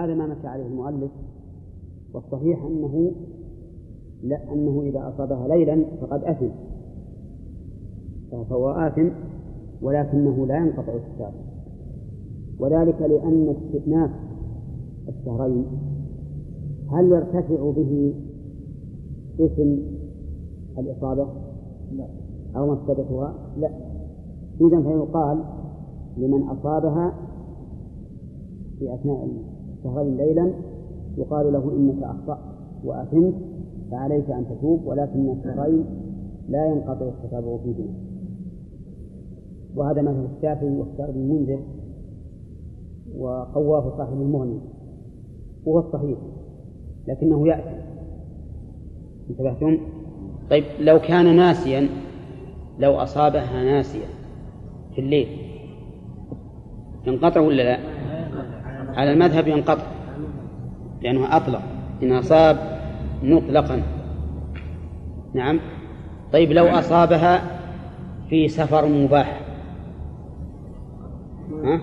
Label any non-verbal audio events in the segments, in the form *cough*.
وهذا ما مشى عليه المؤلف والصحيح أنه لا أنه إذا أصابها ليلا فقد أثم. فهو آثم ولكنه لا ينقطع الكتاب وذلك لأن استئناف الشهرين هل يرتفع به اسم الإصابة؟ لا. أو مفسدتها؟ لا. إذا فيقال لمن أصابها في أثناء الشهرين ليلا يقال له إنك أخطأت وأثمت فعليك أن تتوب ولكن الشهرين لا ينقطع التتابع فيهما وهذا مثل الشافعي واختار بن المنذر وقواه صاحب المغني وهو الصحيح لكنه يأتي انتبهتم؟ طيب لو كان ناسيا لو أصابها ناسيا في الليل ينقطع ولا لا؟ على المذهب ينقطع لأنه أطلق إن أصاب مطلقا. نعم. طيب لو أصابها في سفر مباح. ها؟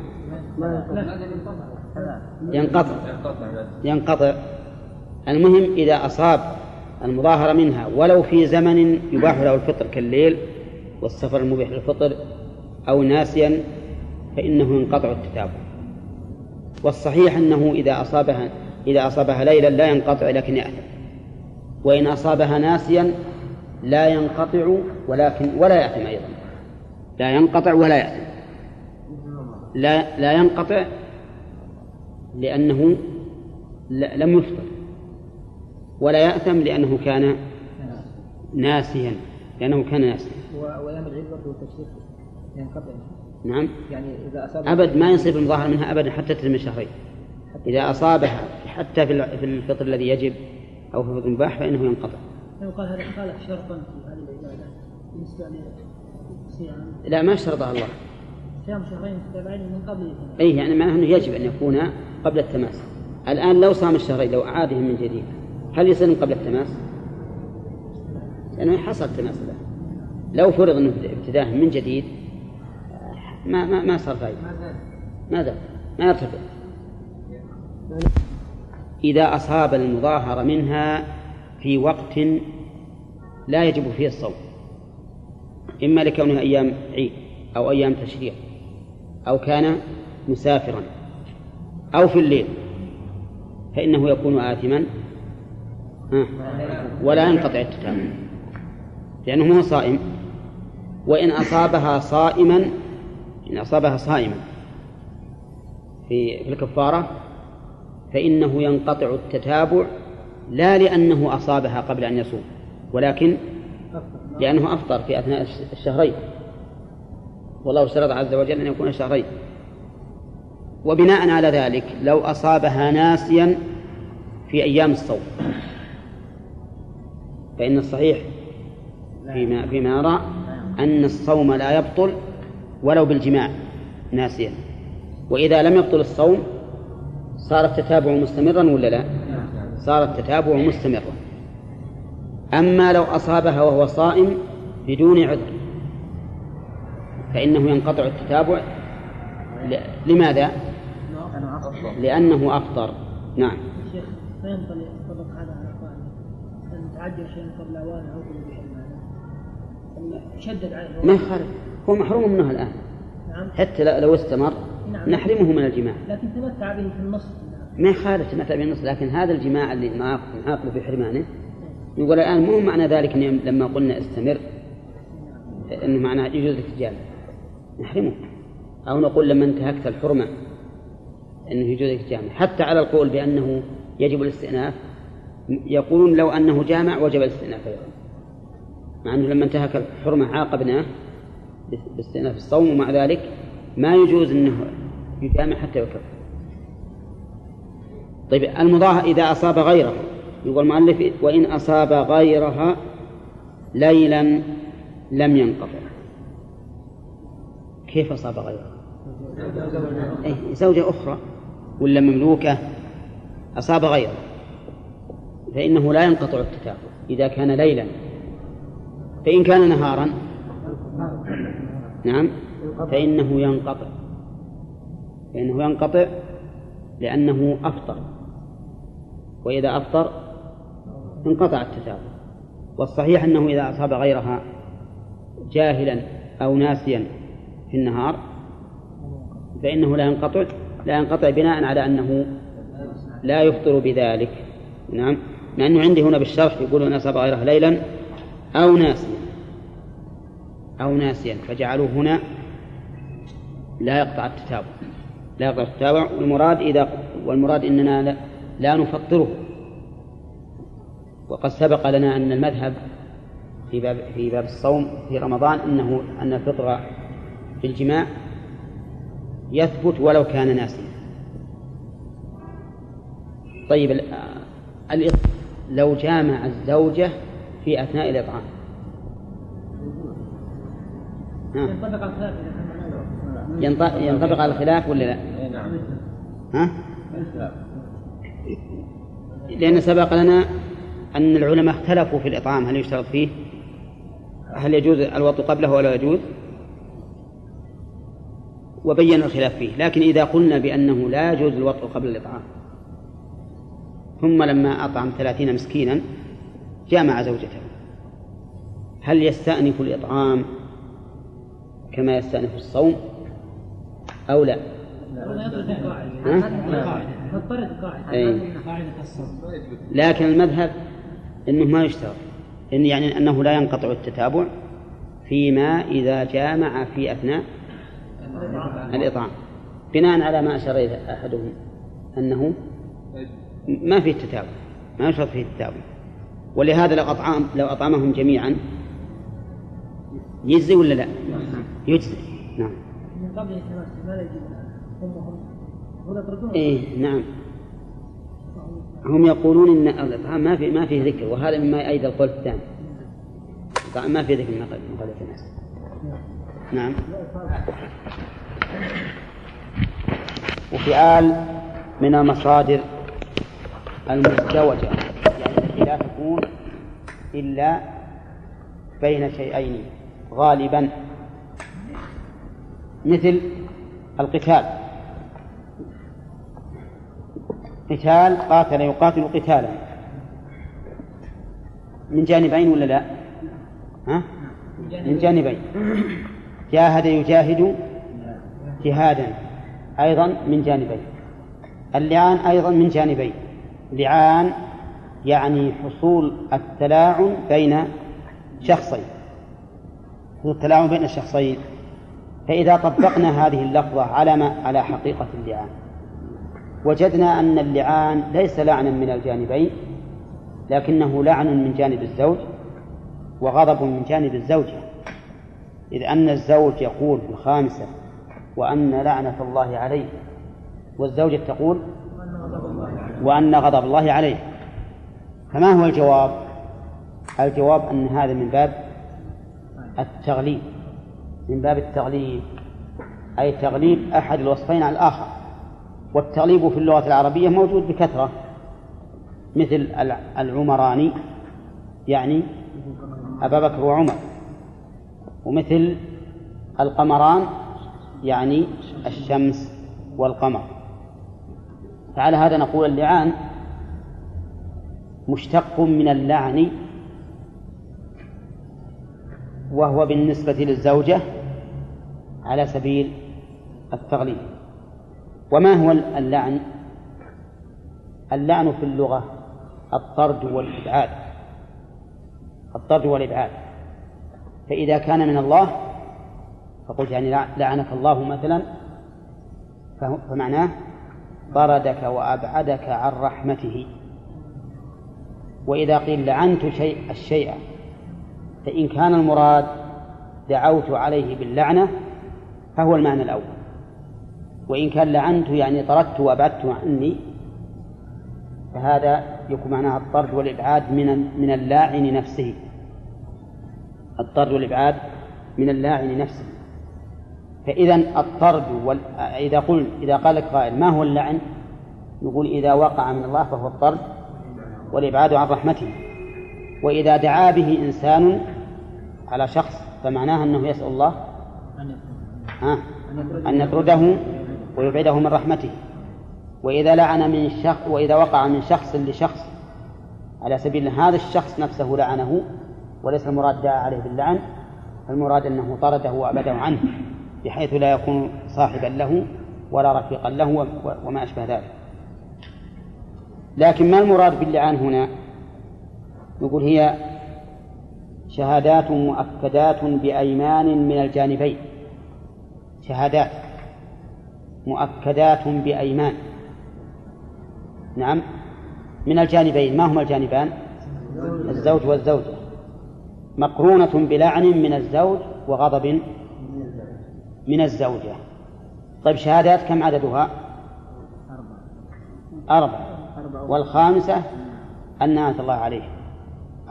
ينقطع. ينقطع. المهم إذا أصاب المظاهرة منها ولو في زمن يباح له الفطر كالليل والسفر المبيح للفطر أو ناسيا فإنه ينقطع التتابع. والصحيح أنه إذا أصابها إذا أصابها ليلا لا ينقطع لكن يأثم. وإن أصابها ناسيا لا ينقطع ولكن ولا يأثم أيضا. لا ينقطع ولا يأثم. لا لا ينقطع لأنه لم يفطر. ولا يأثم لأنه كان ناسيا. لأنه كان ناسيا. وأيام العيد برضه ينقطع. نعم. يعني إذا أصاب أبد ما يصيب المظاهر منها أبدا حتى تتم شهرين إذا أصابها حتى في الفطر الذي يجب أو في الفطر المباح فإنه ينقطع. قال هذا قال شرطا في هذه العبادة بالنسبة للصيام لا ما اشترطها الله. صيام شهرين متتابعين من قبل أي يعني معناه أنه يجب أن يكون قبل التماس. الآن لو صام الشهرين لو أعادهم من جديد هل يصير قبل التماس؟ لأنه حصل تماس له. لو فرض أنه ابتداء من جديد ما ما ما صار فائدة ماذا؟ ما يرتفع. إذا أصاب المظاهر منها في وقت لا يجب فيه الصوم. إما لكونها أيام عيد أو أيام تشريع أو كان مسافرا أو في الليل فإنه يكون آثما. ولا ينقطع التتابع لأنه ما هو صائم. وإن أصابها صائما إن أصابها صائما في الكفارة فإنه ينقطع التتابع لا لأنه أصابها قبل أن يصوم ولكن لأنه أفطر في أثناء الشهرين. والله اشترط عز وجل أن يكون شهرين وبناء على ذلك لو أصابها ناسيا في أيام الصوم. فإن الصحيح فيما فيما نرى أن الصوم لا يبطل ولو بالجماع ناسيا وإذا لم يبطل الصوم صار التتابع مستمرا ولا لا؟ صار التتابع مستمرا. أما لو أصابها وهو صائم بدون عذر فإنه ينقطع التتابع. لماذا؟ لأنه أفطر. نعم. شيخ ما هذا على أن تعجل شيئا قبل أوانه أو شدد عليه ما يخالف. هو محروم منه الآن. نعم. حتى لو استمر نعم. نحرمه من الجماع. لكن تمتع به في النص. ما يخالف تمتع به النص لكن هذا الجماع اللي نعاقبه في حرمانه. يقول الآن مو معنى ذلك إن لما قلنا استمر أنه معناه يجوز الجامع نحرمه. أو نقول لما انتهكت الحرمة أنه يجوز الجامع حتى على القول بأنه يجب الاستئناف يقولون لو أنه جامع وجب الاستئناف أيضا. مع أنه لما انتهك الحرمة عاقبناه باستئناف الصوم ومع ذلك ما يجوز أنه يجامع حتى يكفر طيب المضاهى إذا أصاب غيره. يقول المؤلف وإن أصاب غيرها ليلا لم ينقطع. كيف أصاب غيرها أي زوجة أخرى ولا مملوكة أصاب غيره فإنه لا ينقطع التتابع إذا كان ليلا. فإن كان نهارا نعم. فإنه ينقطع. فإنه ينقطع لأنه أفطر. وإذا أفطر انقطع التتابع والصحيح أنه إذا أصاب غيرها جاهلا أو ناسيا في النهار فإنه لا ينقطع لا ينقطع بناء على أنه لا يفطر بذلك. نعم. لأنه عندي هنا بالشرح يقول أن أصاب غيره ليلا أو ناسيا. أو ناسيا فجعلوه هنا لا يقطع التتابع. لا يقطع التتابع. والمراد إذا والمراد إننا لا, لا نفطره. وقد سبق لنا أن المذهب في باب في باب الصوم في رمضان أنه أن الفطر في الجماع يثبت ولو كان ناسيا. طيب لو جامع الزوجة في أثناء الإطعام. ينطبق على الخلاف ولا لا؟ نعم ها؟ لأن سبق لنا أن العلماء اختلفوا في الإطعام هل يشترط فيه؟ هل يجوز الوضع قبله ولا يجوز؟ وبين الخلاف فيه لكن إذا قلنا بأنه لا يجوز الوضع قبل الإطعام ثم لما أطعم ثلاثين مسكينا جامع زوجته هل يستأنف الإطعام كما يستأنف الصوم أو لا؟ لكن المذهب أنه ما يشترط. إن يعني أنه لا ينقطع التتابع فيما إذا جامع في أثناء الإطعام. بناء على ما أشار إليه أحدهم أنه ما فيه تتابع ما يشرط فيه التتابع. ولهذا لو أطعم لو أطعمهم جميعا يجزي ولا لا؟ يجزي. نعم. من قبل إيه نعم. هم يقولون إن الاطعام ما في ما فيه ذكر وهذا مما يؤيد القول الثاني. ما فيه ذكر من قبل الناس. نعم. وفعال من المصادر المزدوجة يعني التي لا تكون إلا بين شيئين غالبا مثل القتال. قتال قاتل يقاتل قتالا. من جانبين ولا لا؟ ها؟ من جانبين. جاهد يجاهد جهادا أيضا من جانبين. اللعان أيضا من جانبين. لعان يعني حصول التلاعن بين شخصين. التلاعن بين الشخصين. فإذا طبقنا هذه اللفظة على ما على حقيقة اللعان. وجدنا أن اللعان ليس لعنا من الجانبين لكنه لعن من جانب الزوج وغضب من جانب الزوجة. إذ أن الزوج يقول في الخامسة وأن لعنة الله عليه والزوجة تقول وأن غضب الله عليه. فما هو الجواب؟ الجواب أن هذا من باب التغليب. من باب التغليب أي تغليب أحد الوصفين على الآخر. والتغليب في اللغة العربية موجود بكثرة مثل العمراني يعني أبا بكر وعمر. ومثل القمران يعني الشمس والقمر. فعلى هذا نقول اللعان مشتق من اللعن وهو بالنسبة للزوجة على سبيل التغليب. وما هو اللعن؟ اللعن في اللغة الطرد والإبعاد. الطرد والإبعاد. فإذا كان من الله فقلت يعني لعنك الله مثلا فمعناه طردك وأبعدك عن رحمته. وإذا قيل لعنت شيء الشيء فإن كان المراد دعوت عليه باللعنة فهو المعنى الأول. وإن كان لعنت يعني طردت وأبعدت عني فهذا يكون معناها الطرد والإبعاد من من اللاعن نفسه. الطرد والإبعاد من اللاعن نفسه. فإذا الطرد وال... إذا قل إذا قال قائل ما هو اللعن؟ نقول إذا وقع من الله فهو الطرد والإبعاد عن رحمته. وإذا دعا به إنسان على شخص فمعناه أنه يسأل الله أن يطرده ويبعده من رحمته. وإذا لعن من شخص وإذا وقع من شخص لشخص على سبيل هذا الشخص نفسه لعنه وليس المراد دعا عليه باللعن المراد أنه طرده وأبعده عنه بحيث لا يكون صاحبا له ولا رفيقا له وما أشبه ذلك. لكن ما المراد باللعان هنا؟ نقول هي شهادات مؤكدات بأيمان من الجانبين. شهادات مؤكدات بأيمان. نعم. من الجانبين ما هما الجانبان؟ الزوج والزوجة. مقرونة بلعن من الزوج وغضب من الزوجة. طيب شهادات كم عددها؟ أربعة. والخامسة أن نعمة الله عليه.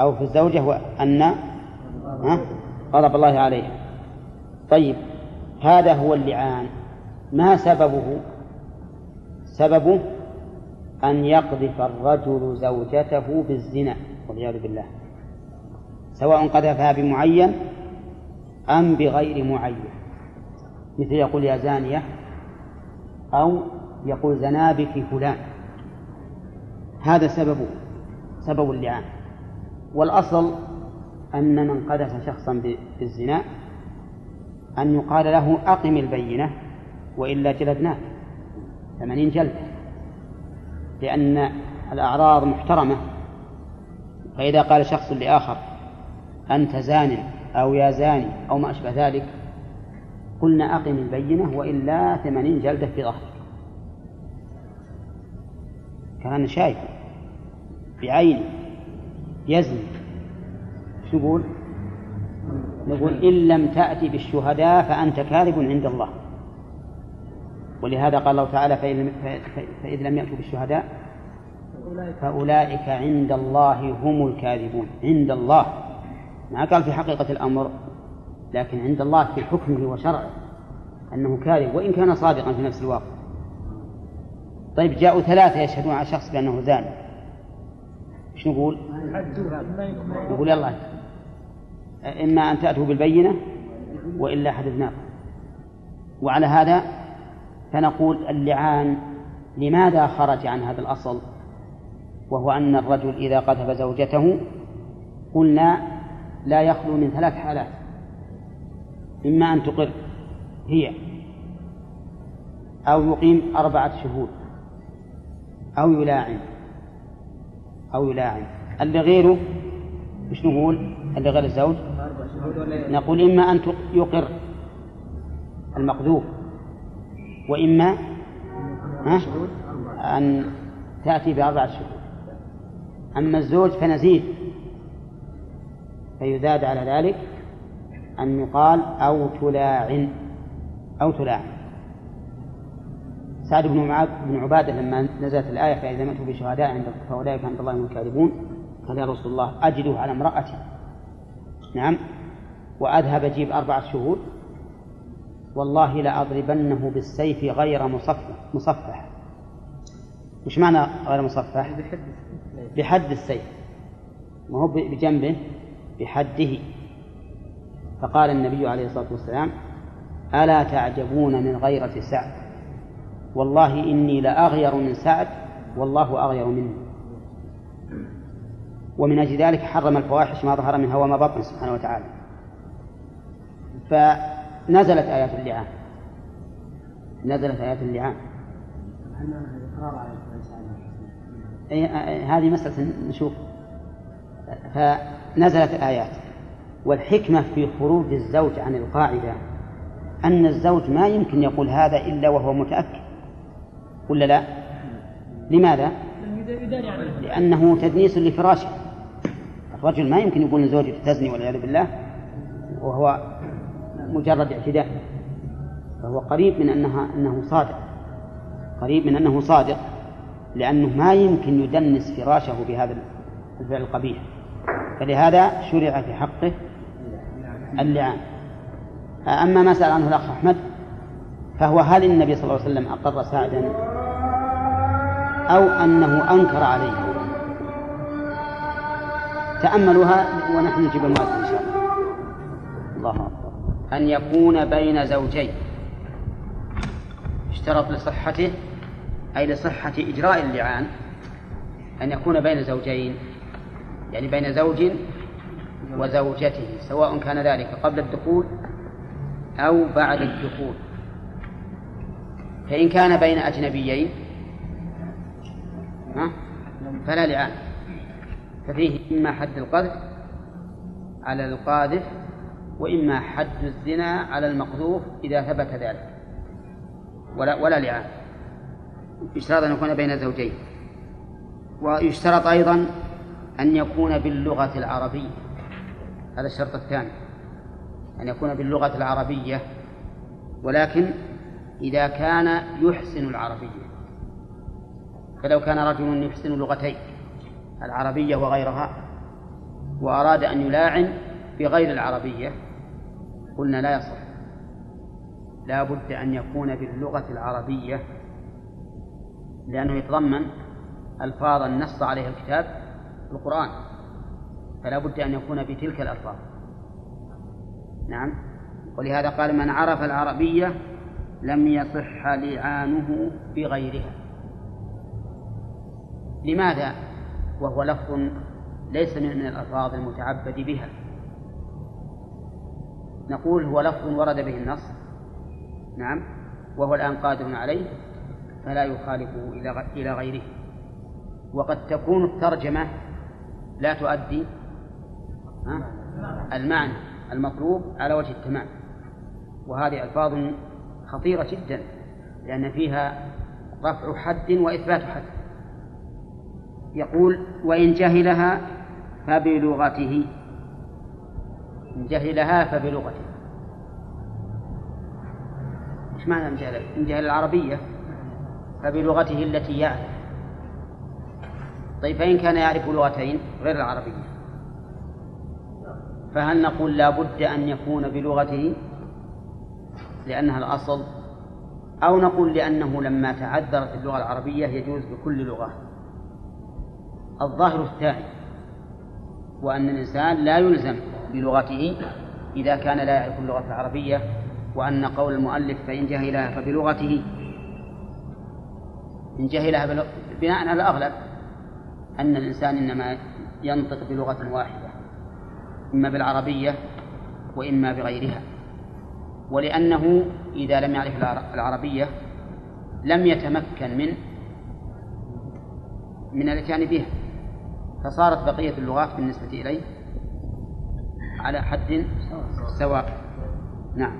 أو في الزوجة وأن غضب الله عليه. طيب. هذا هو اللعان. ما سببه؟ سببه أن يقذف الرجل زوجته بالزنا والعياذ بالله. سواء قذفها بمعين أم بغير معين. مثل يقول يا زانية أو يقول زنا بك فلان. هذا سببه سبب اللعان. والأصل أن من قذف شخصا بالزنا أن يقال له أقم البينة وإلا جلدناك ثمانين جلدة. لأن الأعراض محترمة. فإذا قال شخص لآخر أنت زان أو يا زاني أو ما أشبه ذلك قلنا أقم البينة وإلا ثمانين جلدة في ظهرك. كان شايف بعينه يزني شو نقول؟ نقول إن لم تأتي بالشهداء فأنت كاذب عند الله. ولهذا قال الله تعالى فإذ لم يأتوا بالشهداء فأولئك عند الله هم الكاذبون. عند الله. ما قال في حقيقة الأمر لكن عند الله في حكمه وشرعه أنه كاذب وإن كان صادقا في نفس الوقت طيب جاءوا ثلاثة يشهدون على شخص بأنه زاني إيش نقول؟ نقول يلا. إما أن تأتوا بالبينة وإلا حدثناكم. وعلى هذا فنقول اللعان لماذا خرج عن هذا الأصل؟ وهو أن الرجل إذا قذف زوجته قلنا لا يخلو من ثلاث حالات. إما أن تقر هي أو يقيم أربعة شهود أو يلاعن أو يلاعن. اللي غيره مش نقول؟ اللي غير الزوج نقول إما أن يقر المقذوف وإما أن تأتي بأربعة شهود أما الزوج فنزيد فيزاد على ذلك أن يقال أو تلاعن أو تلاعن. سعد بن معاذ بن عبادة لما نزلت الآية فإذا مأتوا بشهداء عند فأولئك عند الله هم الكاذبون. قال يا رسول الله أجده على امرأتي. نعم. وأذهب أجيب أربعة شهود. والله لأضربنه بالسيف غير مصفح مصفح. وش معنى غير مصفح؟ بحد السيف. ما هو بجنبه؟ بحده. فقال النبي عليه الصلاة والسلام ألا تعجبون من غيرة سعد؟ والله إني لأغير من سعد والله أغير مني ومن أجل ذلك حرم الفواحش ما ظهر منها وما بطن سبحانه وتعالى. فنزلت آيات اللعان. نزلت آيات اللعان. هذه مسألة نشوف. فنزلت آيات. والحكمة في خروج الزوج عن القاعدة. أن الزوج ما يمكن يقول هذا إلا وهو متأكد. ولا لا؟ لماذا؟ لأنه تدنيس لفراشه. الرجل ما يمكن يقول لزوجته تزني والعياذ بالله وهو مجرد اعتداء. فهو قريب من أنها أنه صادق. قريب من أنه صادق لأنه ما يمكن يدنس فراشه بهذا الفعل القبيح. فلهذا شرع في حقه اللعان أما ما سأل عنه الأخ أحمد فهو هل النبي صلى الله عليه وسلم أقر سعدا؟ أو أنه أنكر عليه. تأملوها ونحن نجيب المؤذن إن شاء الله. الله أكبر أن يكون بين زوجين. اشترط لصحته أي لصحة إجراء اللعان أن يكون بين زوجين يعني بين زوج وزوجته سواء كان ذلك قبل الدخول أو بعد الدخول. فإن كان بين أجنبيين فلا لعان. ففيه إما حد القذف على القاذف وإما حد الزنا على المقذوف إذا ثبت ذلك. ولا ولا لعان يشترط أن يكون بين زوجين. ويشترط أيضا أن يكون باللغة العربية. هذا الشرط الثاني. أن يكون باللغة العربية. ولكن إذا كان يحسن العربية. فلو كان رجل يحسن لغتين العربية وغيرها وأراد أن يلاعن بغير العربية قلنا لا يصح. لا بد أن يكون باللغة العربية لأنه يتضمن ألفاظا نص عليها الكتاب القرآن. فلا بد أن يكون بتلك الألفاظ. نعم. ولهذا قال من عرف العربية لم يصح لعانه بغيرها. لماذا؟ وهو لفظ ليس من الألفاظ المتعبد بها. نقول هو لفظ ورد به النص. نعم. وهو الآن قادر عليه فلا يخالفه إلى غيره. وقد تكون الترجمة لا تؤدي المعنى المطلوب على وجه التمام. وهذه ألفاظ خطيرة جدا لأن فيها رفع حد وإثبات حد. يقول وإن جهلها فبلغته. جهلها فبلغته. إيش معنى إن جهل؟ إن جهل العربية فبلغته التي يعرف. طيب فإن كان يعرف لغتين غير العربية فهل نقول لا بد أن يكون بلغته لأنها الأصل؟ أو نقول لأنه لما تعذرت اللغة العربية يجوز بكل لغة. الظاهر الثاني وأن الإنسان لا يلزم بلغته إذا كان لا يعرف اللغة العربية وأن قول المؤلف فإن جهلها فبلغته. إن جهلها بناء على الأغلب أن الإنسان إنما ينطق بلغة واحدة إما بالعربية وإما بغيرها. ولأنه إذا لم يعرف العربية لم يتمكن من من الاتيان بها فصارت بقية اللغات بالنسبة إليه على حد سواء. نعم.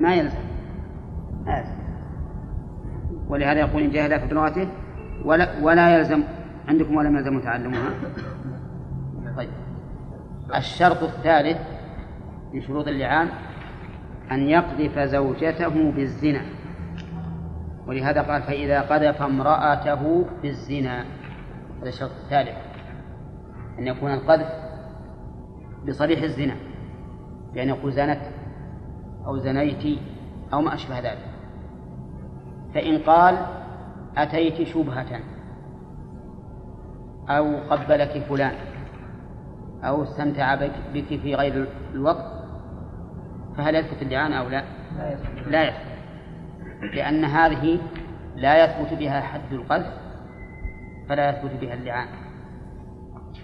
ما يلزم. يلزم ولهذا يقول إن جاهل في لغته ولا ولا يلزم. عندكم ولم يلزم تعلمها؟ طيب. الشرط الثالث من شروط اللعان أن يقذف زوجته بالزنا. ولهذا قال فإذا قذف امرأته بالزنا. هذا الشرط الثالث. أن يكون القذف بصريح الزنا بأن يقول زنت أو زنيت أو ما أشبه ذلك. فإن قال أتيت شبهة أو قبلك فلان أو استمتع بك في غير الوقت فهل يثبت اللعان أو لا؟ لا يثبت لأن هذه لا يثبت بها حد القذف فلا يثبت بها اللعان.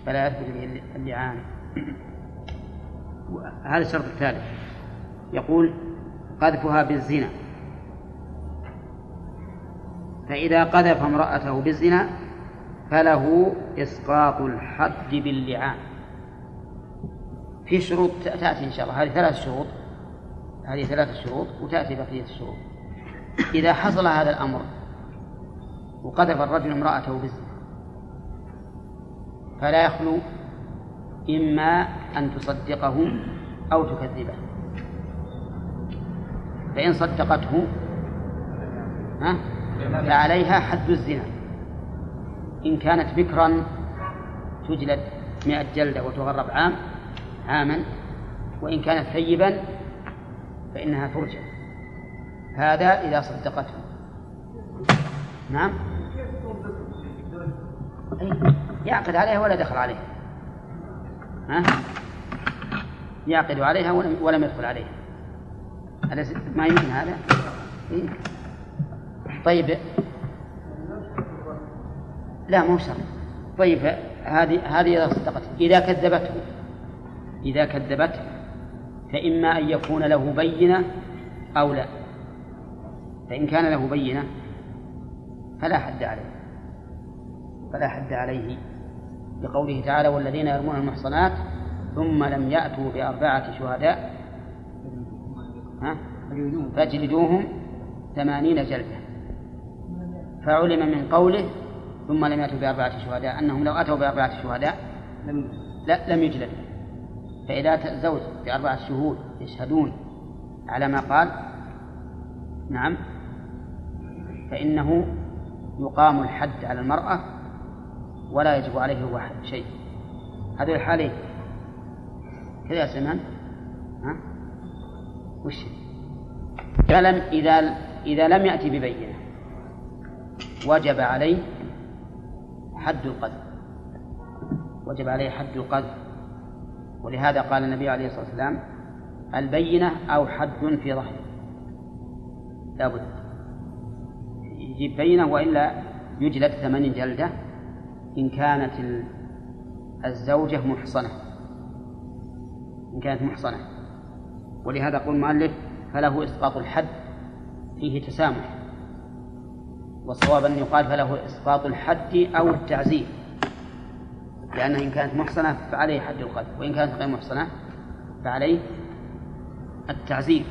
فلا يثبت بها اللعان. هذا الشرط الثالث. يقول قذفها بالزنا. فإذا قذف امرأته بالزنا فله إسقاط الحد باللعان. في شروط تأتي إن شاء الله. هذه ثلاث شروط. هذه ثلاث شروط وتأتي بقية الشروط. إذا حصل هذا الأمر وقذف الرجل امرأته بالزنا فلا يخلو إما أن تصدقه أو تكذبه. فإن صدقته ها فعليها حد الزنا. إن كانت بكرا تجلد مئة جلدة وتغرب عام عاما وإن كانت ثيبا فإنها ترجع هذا إذا صدقته. نعم؟ يعقد عليها ولا دخل عليها. ها؟ يعقد عليها ولم يدخل عليها. ما يمكن هذا؟ إيه؟ طيب. لا مو شرط طيب هذه هذه إذا صدقت. إذا كذبته. إذا كذبته فإما أن يكون له بينة أو لا. فإن كان له بينة فلا حد عليه. فلا حد عليه. لقوله تعالى والذين يرمون المحصنات ثم لم يأتوا بأربعة شهداء. فاجلدوهم ثمانين جلدة. فعلم من قوله ثم لم يأتوا بأربعة شهداء أنهم لو أتوا بأربعة شهداء لا لم يجلدوا. فإذا أتى الزوج بأربعة شهود يشهدون على ما قال نعم فإنه يقام الحد على المرأة ولا يجب عليه هو شيء. هذه الحالين كذا يا سلمان ها؟ وش؟ فلم إذا إذا لم يأتي ببينة وجب عليه حد القذف. وجب عليه حد القذف. ولهذا قال النبي عليه الصلاة والسلام البينة أو حد في ظهره. لابد يجيب بينة وإلا يجلد ثمانين جلدة إن كانت الزوجة محصنة. إن كانت محصنة. ولهذا قول المؤلف فله إسقاط الحد فيه تسامح. والصواب أن يقال فله إسقاط الحد أو التعزير. لأنها إن كانت محصنة فعليه حد القذف وإن كانت غير محصنة فعليه التعزير.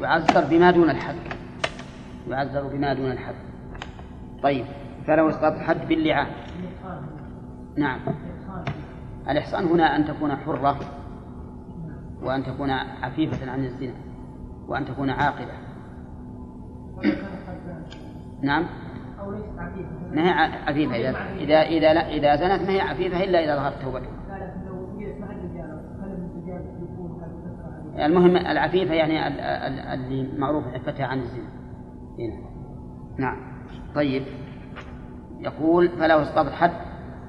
يعذر بما دون الحد. يعذر بما دون الحد. طيب فلو إسقاط الحد باللعان. نعم. الإحصان هنا أن تكون حرة وأن تكون عفيفة عن الزنا وأن تكون عاقلة نعم. أو ليست عفيفة ما هي عفيفة؟ إذا إذا إذا لا إذا زنت ما هي عفيفة إلا إذا ظهرت توبتها المهم العفيفة يعني اللي معروف عفتها عن الزنا. هنا. نعم. طيب. يقول فله اسقاط الحد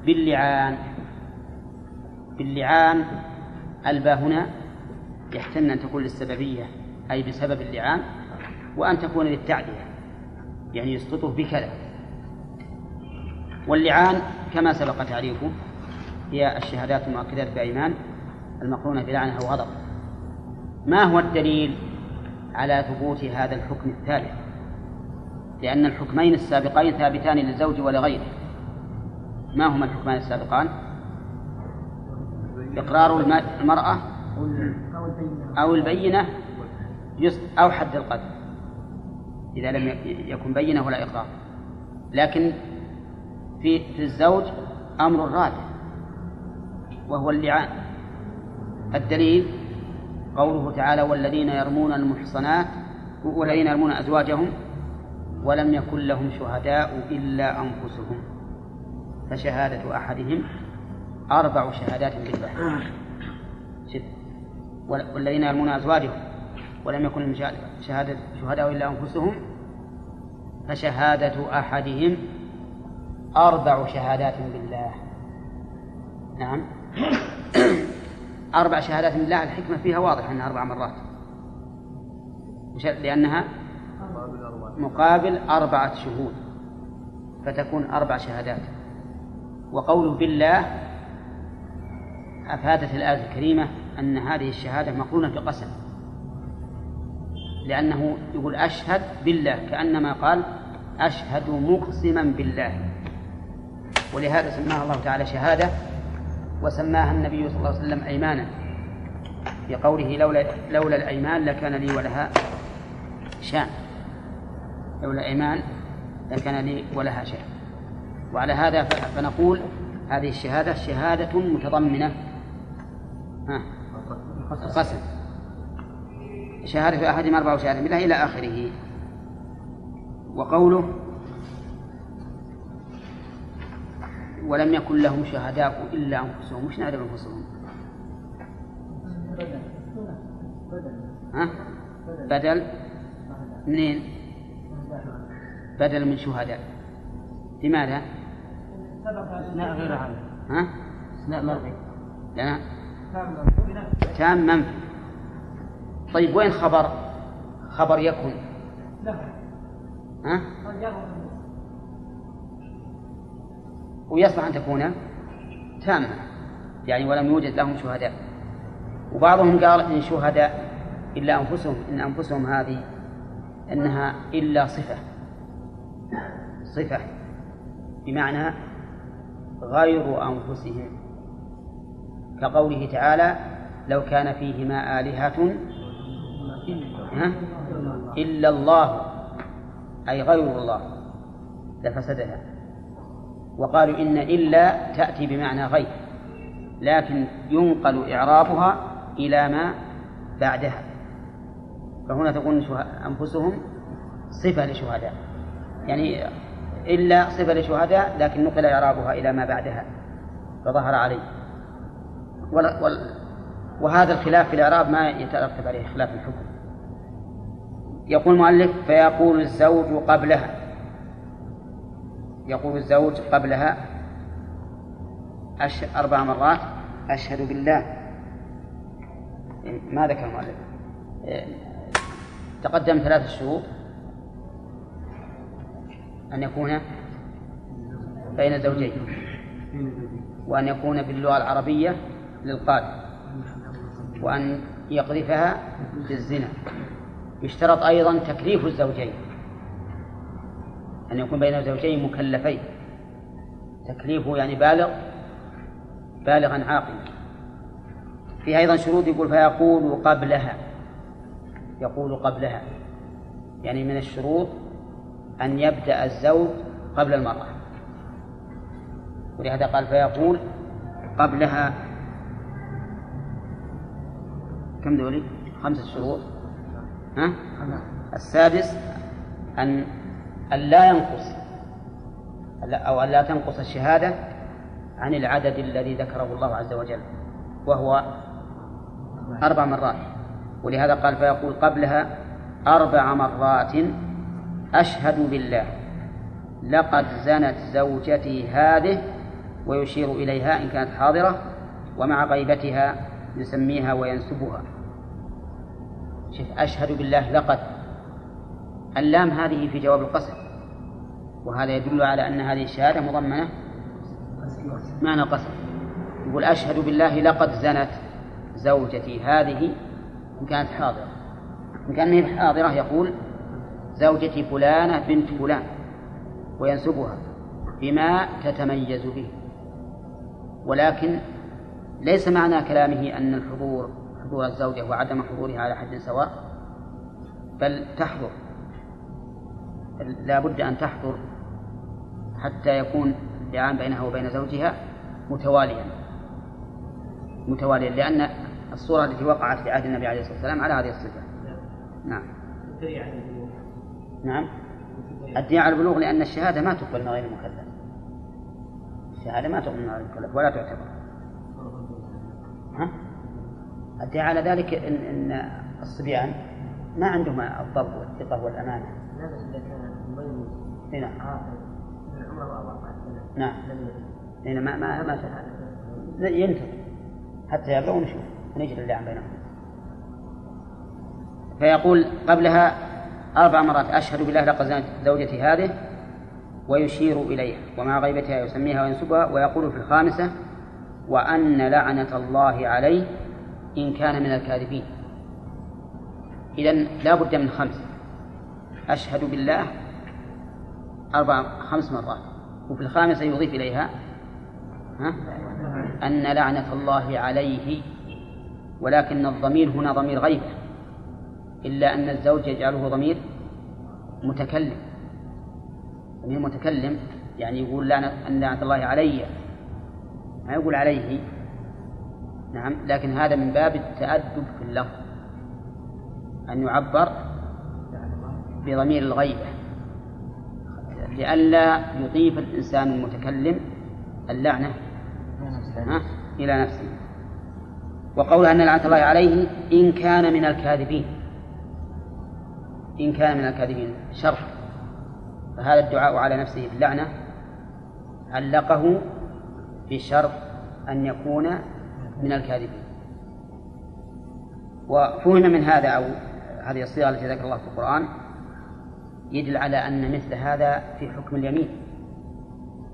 باللعان. باللعان الباء هنا يحتمل أن تكون للسببية أي بسبب اللعان وأن تكون للتعدية يعني يسقطه بكذا. واللعان كما سبق تعريفه هي الشهادات المؤكدات بأيمان المقرونة بلعنة أو غضب. ما هو الدليل على ثبوت هذا الحكم الثالث؟ لأن الحكمين السابقين ثابتان للزوج ولغيره. ما هما الحكمان السابقان؟ إقرار المرأة أو البينة أو حد القذف إذا لم يكن بينة ولا إقرار. لكن في في الزوج أمر رابع وهو اللعان. الدليل قوله تعالى والذين يرمون المحصنات والذين يرمون أزواجهم ولم يكن لهم شهداء إلا أنفسهم. فشهادة أحدهم أربع شهادات بالله والذين يرمون أزواجهم ولم يكن لهم شهادة شهداء إلا أنفسهم فشهادة أحدهم أربع شهادات بالله. نعم. أربع شهادات بالله الحكمة فيها واضحة أنها أربع مرات. لأنها مقابل أربعة شهود فتكون أربع شهادات. وقوله بالله أفادت الآية الكريمة أن هذه الشهادة مقرونة بقسم لأنه يقول أشهد بالله كأنما قال أشهد مقسما بالله. ولهذا سماها الله تعالى شهادة وسماها النبي صلى الله عليه وسلم أيمانا. بقوله لولا لولا الأيمان لكان لي ولها شأن. لولا أيمان لكان لي ولها شان وعلى هذا فنقول هذه الشهادة شهادة متضمنة. قسم شهادة أحدهم أربع شهادة بالله إلى آخره. وقوله ولم يكن لهم شهداء إلا أنفسهم. وش نعرف أنفسهم؟ ها؟ بدل. منين؟ بدل من شهداء. لماذا؟ لا غير هذا. ها؟ لا منفي لا. تام منفي طيب وين خبر؟ خبر يكن ها؟ ويصلح أن تكون تامة يعني ولم يوجد لهم شهداء. وبعضهم قال إن شهداء إلا أنفسهم إن أنفسهم هذه إنها إلا صفة. صفة بمعنى غير أنفسهم. كقوله تعالى لو كان فيهما آلهة إلا الله أي غير الله لفسدها. وقالوا إن إلا تأتي بمعنى غير لكن ينقل إعرابها إلى ما بعدها. فهنا تكون أنفسهم صفة لشهداء. يعني إلا صفة لشهداء لكن نقل إعرابها إلى ما بعدها. فظهر عليه. وهذا الخلاف في الإعراب ما يترتب عليه خلاف الحكم. يقول المؤلف فيقول الزوج قبلها. يقول الزوج قبلها أش... أربع مرات. أشهد بالله. ما ذكر المؤلف. تقدم ثلاث شروط أن يكون بين زوجين وأن يكون باللغة العربية للقادر وأن يقذفها بالزنا. يشترط أيضا تكليف الزوجين. أن يكون بين زوجين مكلفين. تكليفه يعني بالغ بالغا عاقلا. فيها أيضا شروط يقول فيقول قبلها. يقول قبلها. يعني من الشروط أن يبدأ الزوج قبل المرأة ولهذا قال فيقول قبلها كم دولي؟ خمسة شروط ها؟ السادس أن أن لا ينقص أو أن لا تنقص الشهادة عن العدد الذي ذكره الله عز وجل وهو أربع مرات ولهذا قال فيقول قبلها أربع مرات أشهد بالله. لقد زنت زوجتي هذه ويشير إليها إن كانت حاضرة ومع غيبتها يسميها وينسبها. شوف أشهد بالله لقد. اللام هذه في جواب القسم. وهذا يدل على أن هذه الشهادة مضمنة. معنى قسم يقول أشهد بالله لقد زنت زوجتي هذه إن كانت حاضرة. إن كانت حاضرة يقول زوجتي فلانة بنت فلان وينسبها بما تتميز به. ولكن ليس معنى كلامه أن الحضور حضور الزوجة وعدم حضورها على حد سواء بل تحضر. لا بد أن تحضر حتى يكون اللعان بينها وبين زوجها متواليا. متواليا لأن الصورة التي وقعت في عهد النبي عليه الصلاة والسلام على هذه الصفة. نعم. نعم. الدعاء على البلوغ لأن الشهادة ما تقبل من غير المكلف الشهادة ما تقبل من غير المكلف ولا تعتبر. ها؟ الدعاء على ذلك إن, إن الصبيان ما عندهم الضبط والثقة والأمانة. لا بس إذا كان نعم. نعم. لأن ما ما ما ينتظر حتى يبلغ ونشوف. ونجري اللعن بينهم. فيقول قبلها أربع مرات أشهد بالله لقد زنت زوجتي هذه ويشير إليها ومع غيبتها يسميها وينسبها ويقول في الخامسة وأن لعنة الله عليه إن كان من الكاذبين. إذا لا بد من خمس. أشهد بالله أربع خمس مرات. وفي الخامسة يضيف إليها ها؟ أن لعنة الله عليه ولكن الضمير هنا ضمير غيبة. إلا أن الزوج يجعله ضمير متكلم. ضمير متكلم يعني يقول لعنة الله علي. ما يقول عليه. نعم لكن هذا من باب التأدب في اللفظ. أن يعبر بضمير الغيبة. لئلا يضيف الإنسان المتكلم اللعنة. إلى نفسه. وقول أن لعنة الله عليه إن كان من الكاذبين. إن كان من الكاذبين شرط فهذا الدعاء على نفسه باللعنة علقه بشرط أن يكون من الكاذبين. وفهم من هذا أو هذه الصيغة التي ذكر الله في القرآن يدل على أن مثل هذا في حكم اليمين.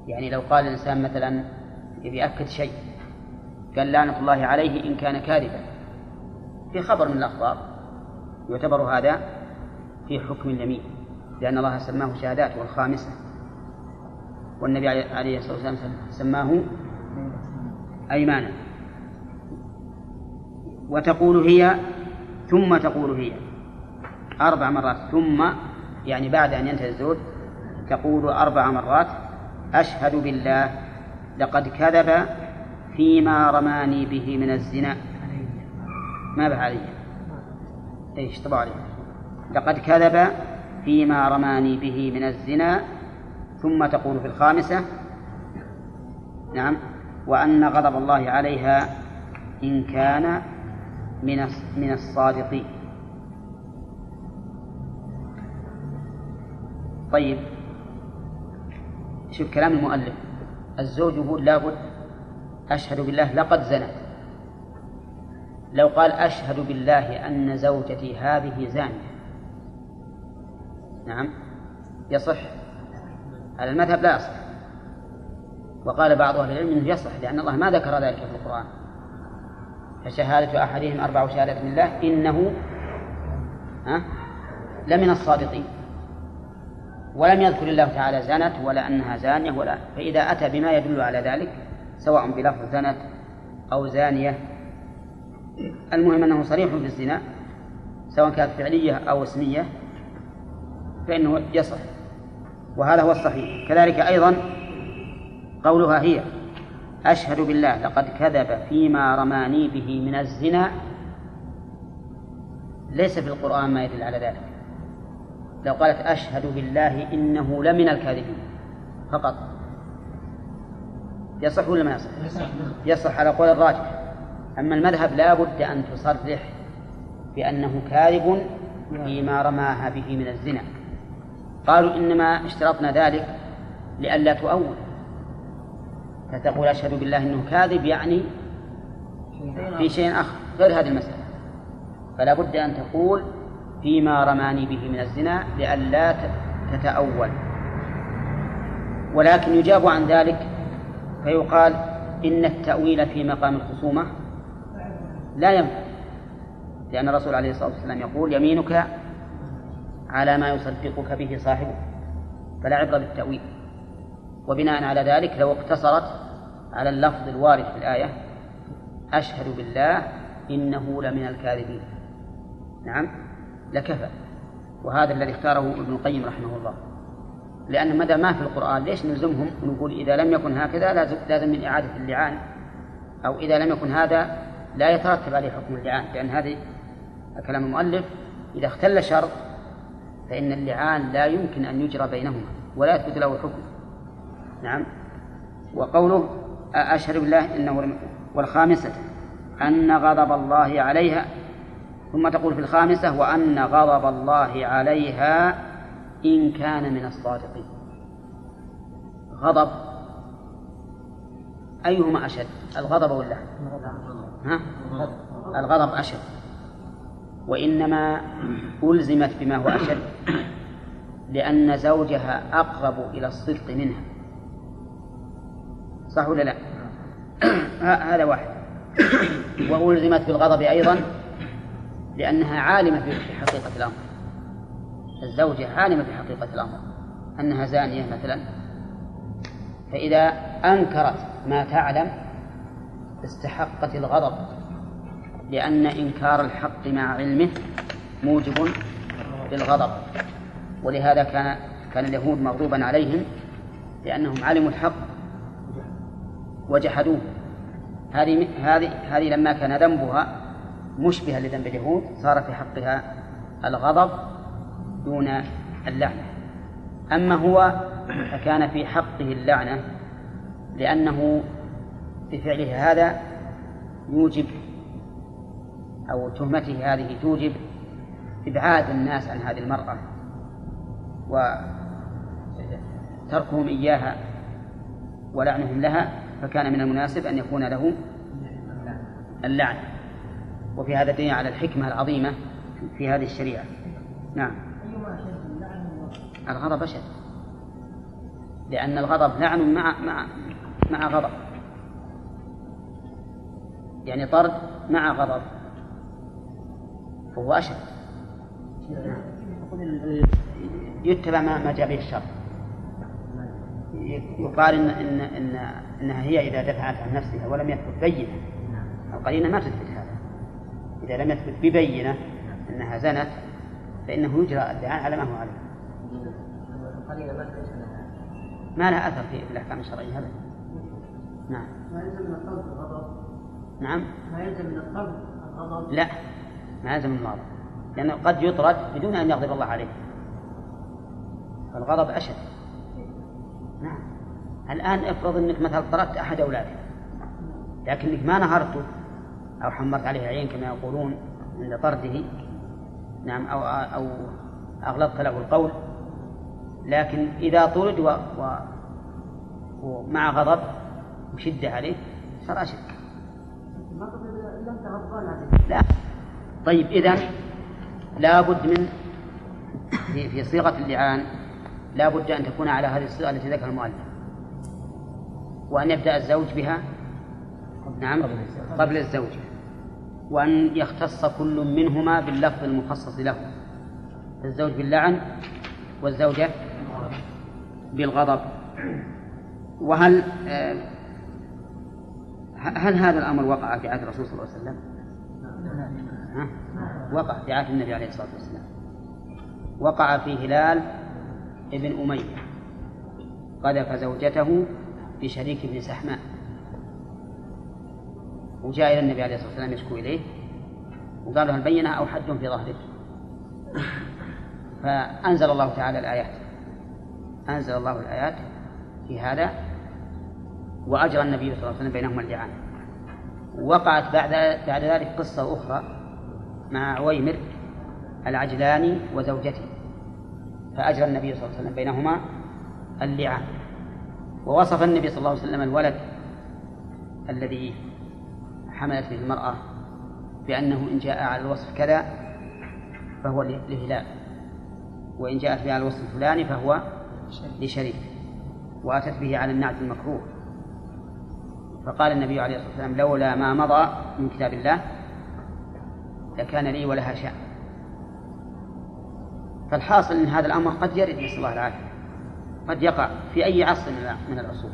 يعني لو قال الإنسان مثلا يبي يأكد شيء قال لعنة الله عليه إن كان كاذبا في خبر من الأخبار يعتبر هذا في حكم اليمين لأن الله سماه شهادات والخامسة. والنبي عليه الصلاة والسلام سماه أيمانا. وتقول هي ثم تقول هي. أربع مرات ثم يعني بعد أن ينتهي الزوج تقول أربع مرات أشهد بالله لقد كذب فيما رماني به من الزنا. ما علي؟ إيش طبع عليه لقد كذب فيما رماني به من الزنا ثم تقول في الخامسة نعم وأن غضب الله عليها إن كان من من الصادقين طيب شوف كلام المؤلف الزوج يقول لابد أشهد بالله لقد زنت لو قال أشهد بالله أن زوجتي هذه زانية نعم. يصح. على المذهب لا يصح. وقال بعض أهل العلم أنه يصح لأن الله ما ذكر ذلك في القرآن. فشهادة أحدهم أربع شهادة بالله إنه ها لمن الصادقين. ولم يذكر الله تعالى زنت ولا أنها زانية ولا فإذا أتى بما يدل على ذلك سواء بلفظ زنت أو زانية. المهم أنه صريح في الزنا سواء كانت فعلية أو اسمية. فإنه يصح. وهذا هو الصحيح. كذلك أيضا قولها هي أشهد بالله لقد كذب فيما رماني به من الزنا. ليس في القرآن ما يدل على ذلك. لو قالت أشهد بالله إنه لمن الكاذبين. فقط. يصح ولا ما يصح؟ يصح على قول الراجح. أما المذهب لا بد أن تصرح بأنه كاذب فيما رماها به من الزنا. قالوا إنما اشترطنا ذلك لئلا تؤول. فتقول أشهد بالله أنه كاذب يعني في شيء آخر غير هذه المسألة. فلا بد أن تقول فيما رماني به من الزنا لئلا تتأول. ولكن يجاب عن ذلك فيقال إن التأويل في مقام الخصومة لا ينفع لأن الرسول عليه الصلاة والسلام يقول يمينك على ما يصدقك به صاحبك فلا عبرة بالتأويل. وبناء على ذلك لو اقتصرت على اللفظ الوارد في الآية أشهد بالله إنه لمن الكاذبين. نعم لكفى. وهذا الذي اختاره ابن القيم رحمه الله. لأن مدى ما في القرآن؟ ليش نلزمهم ونقول إذا لم يكن هكذا لازم, لازم من إعادة اللعان؟ أو إذا لم يكن هذا لا يترتب عليه حكم اللعان لأن هذه كلام المؤلف إذا اختل شرط فإن اللعان لا يمكن أن يجرى بينهما ولا يثبت له حكم. نعم. وقوله أشهد بالله إنه والخامسة أن غضب الله عليها. ثم تقول في الخامسة وأن غضب الله عليها إن كان من الصادقين. غضب أيهما أشد؟ الغضب ولا؟ ها؟ الغضب أشد. وإنما ألزمت بما هو أشد لأن زوجها أقرب إلى الصدق منها. صح ولا لا؟ *clears throat* هذا واحد. وألزمت بالغضب أيضا لأنها عالمة في حقيقة الأمر. الزوجة عالمة في حقيقة الأمر. أنها زانية مثلا. فإذا أنكرت ما تعلم استحقت الغضب. لأن إنكار الحق مع علمه موجب للغضب. ولهذا كان كان اليهود مغضوبا عليهم لأنهم علموا الحق وجحدوه. هذه هذه هذه لما كان ذنبها مشبها لذنب اليهود صار في حقها الغضب دون اللعنة. أما هو فكان في حقه اللعنة لأنه بفعله هذا يوجب أو تهمته هذه توجب إبعاد الناس عن هذه المرأة وتركهم إياها ولعنهم لها فكان من المناسب أن يكون له اللعن. وفي هذا دليل على الحكمة العظيمة في هذه الشريعة. نعم. الغضب أشد. لأن الغضب لعن مع مع مع غضب. يعني طرد مع غضب. فهو أشد. يتبع ما جاء به الشر. يقال إن, إن, إن إنها هي إذا دفعت عن نفسها ولم يثبت بينة. القرينة ما تثبت هذا. إذا لم يثبت ببينة أنها زنت فإنه يجرى الدعاء على ما هو عليه. ما لها أثر في الأحكام الشرعية أبدا. نعم. ما يلزم من القلب الغضب؟ نعم. ما يلزم من القلب الغضب؟ لا. ما يلزم من الغضب لأنه قد يطرد بدون أن يغضب الله عليه. فالغضب أشد. نعم. الآن افرض أنك مثلا طردت أحد أولادك. لكنك ما نهرته أو حمرت عليه عين كما يقولون عند طرده نعم أو أو أغلظت له القول. لكن إذا طرد و... و... ومع غضب وشدة عليه صار أشد. لا. طيب إذا لا بد من في, في صيغة اللعان لا بد أن تكون على هذه الصيغة التي ذكر المؤلف. وأن يبدأ الزوج بها نعم قبل الزوج وأن يختص كل منهما باللفظ المخصص له. الزوج باللعن والزوجة بالغضب. وهل آه، هل هذا الأمر وقع في عهد الرسول صلى الله عليه وسلم؟ وقع في عهد النبي عليه الصلاة والسلام. وقع في هلال ابن أمية. قذف زوجته بشريك بن سحماء وجاء إلى النبي عليه الصلاة والسلام يشكو إليه وقال له البينة أو حد في ظهرك فأنزل الله تعالى الآيات. أنزل الله الآيات في هذا وأجرى النبي صلى الله عليه وسلم بينهما اللعان وقعت بعد بعد ذلك قصة أخرى. مع عويمر العجلاني وزوجته فأجرى النبي صلى الله عليه وسلم بينهما اللعان. ووصف النبي صلى الله عليه وسلم الولد الذي حملت به المرأة بأنه إن جاء على الوصف كذا فهو لهلال وإن جاءت به على الوصف الفلاني فهو لشريك وأتت به على النعت المكروه. فقال النبي عليه الصلاة والسلام لولا ما مضى من كتاب الله لكان لي ولها شأن. فالحاصل أن هذا الأمر قد يرد نسأل الله العافية. قد يقع في أي عصر من العصور.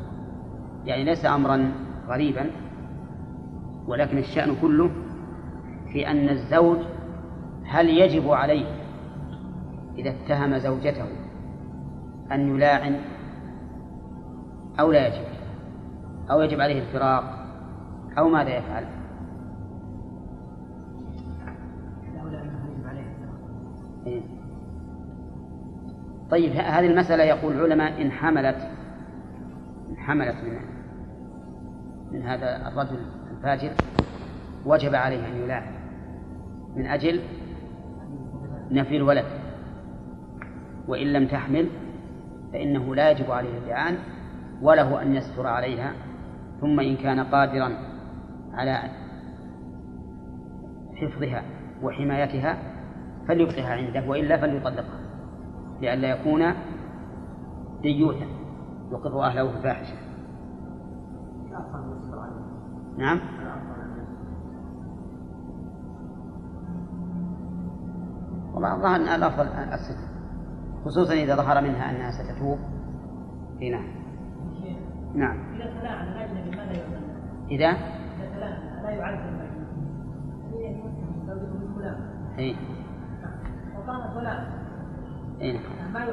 يعني ليس أمرا غريبا ولكن الشأن كله في أن الزوج هل يجب عليه إذا اتهم زوجته أن يلاعن أو لا يجب؟ أو يجب عليه الفراق؟ أو ماذا يفعل؟ طيب هذه المسألة يقول العلماء إن حملت إن حملت من من هذا الرجل الفاجر وجب عليه أن يلاعن من أجل نفي الولد. وإن لم تحمل فإنه لا يجب عليه اللعان وله أن يستر عليها ثم إن كان قادرا على حفظها وحمايتها فليبقها عنده وإلا فليطلقها. لئلا يكون ديوثا يقر أهله في الفاحشة. نعم. والله الظاهر أن الأفضل الستر خصوصا إذا ظهر منها أنها ستتوب. إي نعم. نعم. إذا؟ تلاعن الأجنبي ماذا يعمل؟ إذا إذا تلاعن لا يعرف الأجنبي إي. وقال فلان نعم ما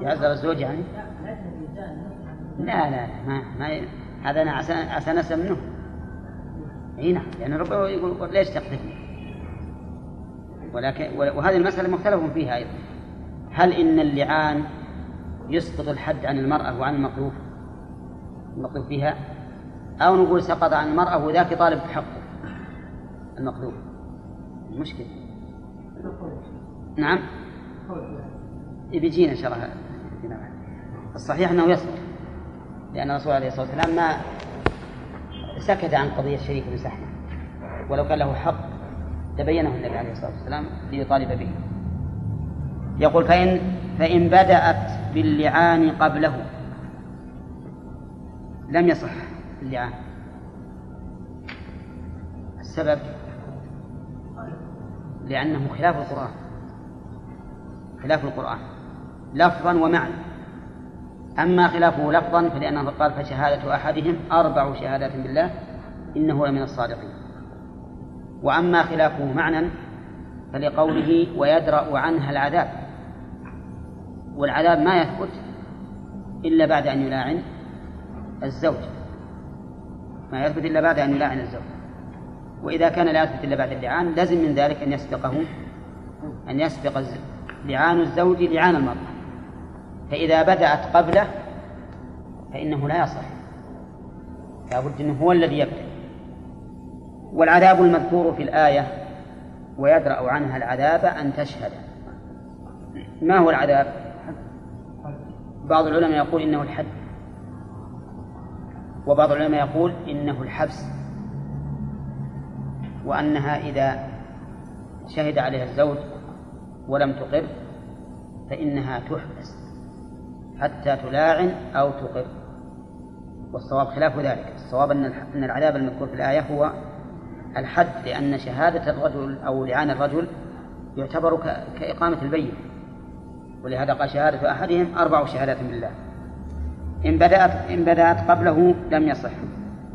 يعزر الزوج يعني؟ لا لا لا ما ما هذا أنا عسى عسى نسى منه. اي نعم لأن ربما يقول ليش تقذفني؟ ولكن وهذه المسألة مختلف فيها أيضا. هل إن اللعان يسقط الحد عن المرأة وعن المطلوب؟ المطلوب فيها؟ أو نقول سقط عن المرأة وذاك طالب حقه المطلوب. مشكلة. نعم. بيجينا إن شاء الله. الصحيح أنه يسقط لأن الرسول عليه الصلاة والسلام ما سكت عن قضية شريك بن سحمة ولو كان له حق تبينه النبي عليه الصلاة والسلام ليطالب به. يقول فإن فإن بدأت باللعان قبله. لم يصح اللعان. السبب؟ لأنه خلاف القرآن. خلاف القرآن لفظا ومعنى. أما خلافه لفظا فلأنه قال فشهادة أحدهم أربع شهادات بالله إنه لمن الصادقين. وأما خلافه معنى فلقوله ويدرأ عنها العذاب. والعذاب ما يثبت إلا بعد أن يلاعن الزوج. ما يثبت إلا بعد أن يلاعن الزوج. وإذا كان لا يثبت إلا بعد اللعان لازم من ذلك أن يسبقه أن يسبق لعان الزوج لعان المرأة. فإذا بدأت قبله فإنه لا يصح. لابد أنه هو الذي يبدأ. والعذاب المذكور في الآية ويدرأ عنها العذاب أن تشهد. ما هو العذاب؟ بعض العلماء يقول إنه الحد. وبعض العلماء يقول إنه الحبس. وأنها إذا شهد عليها الزوج ولم تقر فإنها تحبس حتى تلاعن أو تقر والصواب خلاف ذلك. الصواب أن العذاب المذكور في الآية هو الحد لأن شهادة الرجل أو لعان الرجل يعتبر كإقامة البين ولهذا قال شهادة أحدهم أربع شهادات بالله إن بدأت إن بدأت قبله لم يصح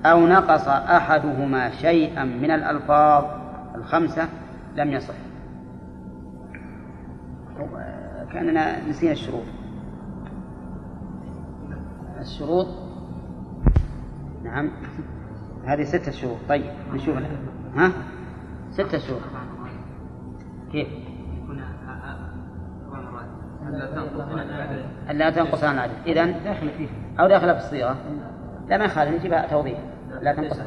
أو نقص أحدهما شيئا من الألفاظ الخمسة لم يصح. كأننا نسينا الشروط. الشروط؟ نعم. هذه ستة شروط. طيب نشوف. ها؟ ستة شروط. كيف؟ لا تنقص عن العدد إذا داخل فيه أو داخل في الصيغة لا ما يخالف. نجيبها توضيح. لا تنقص.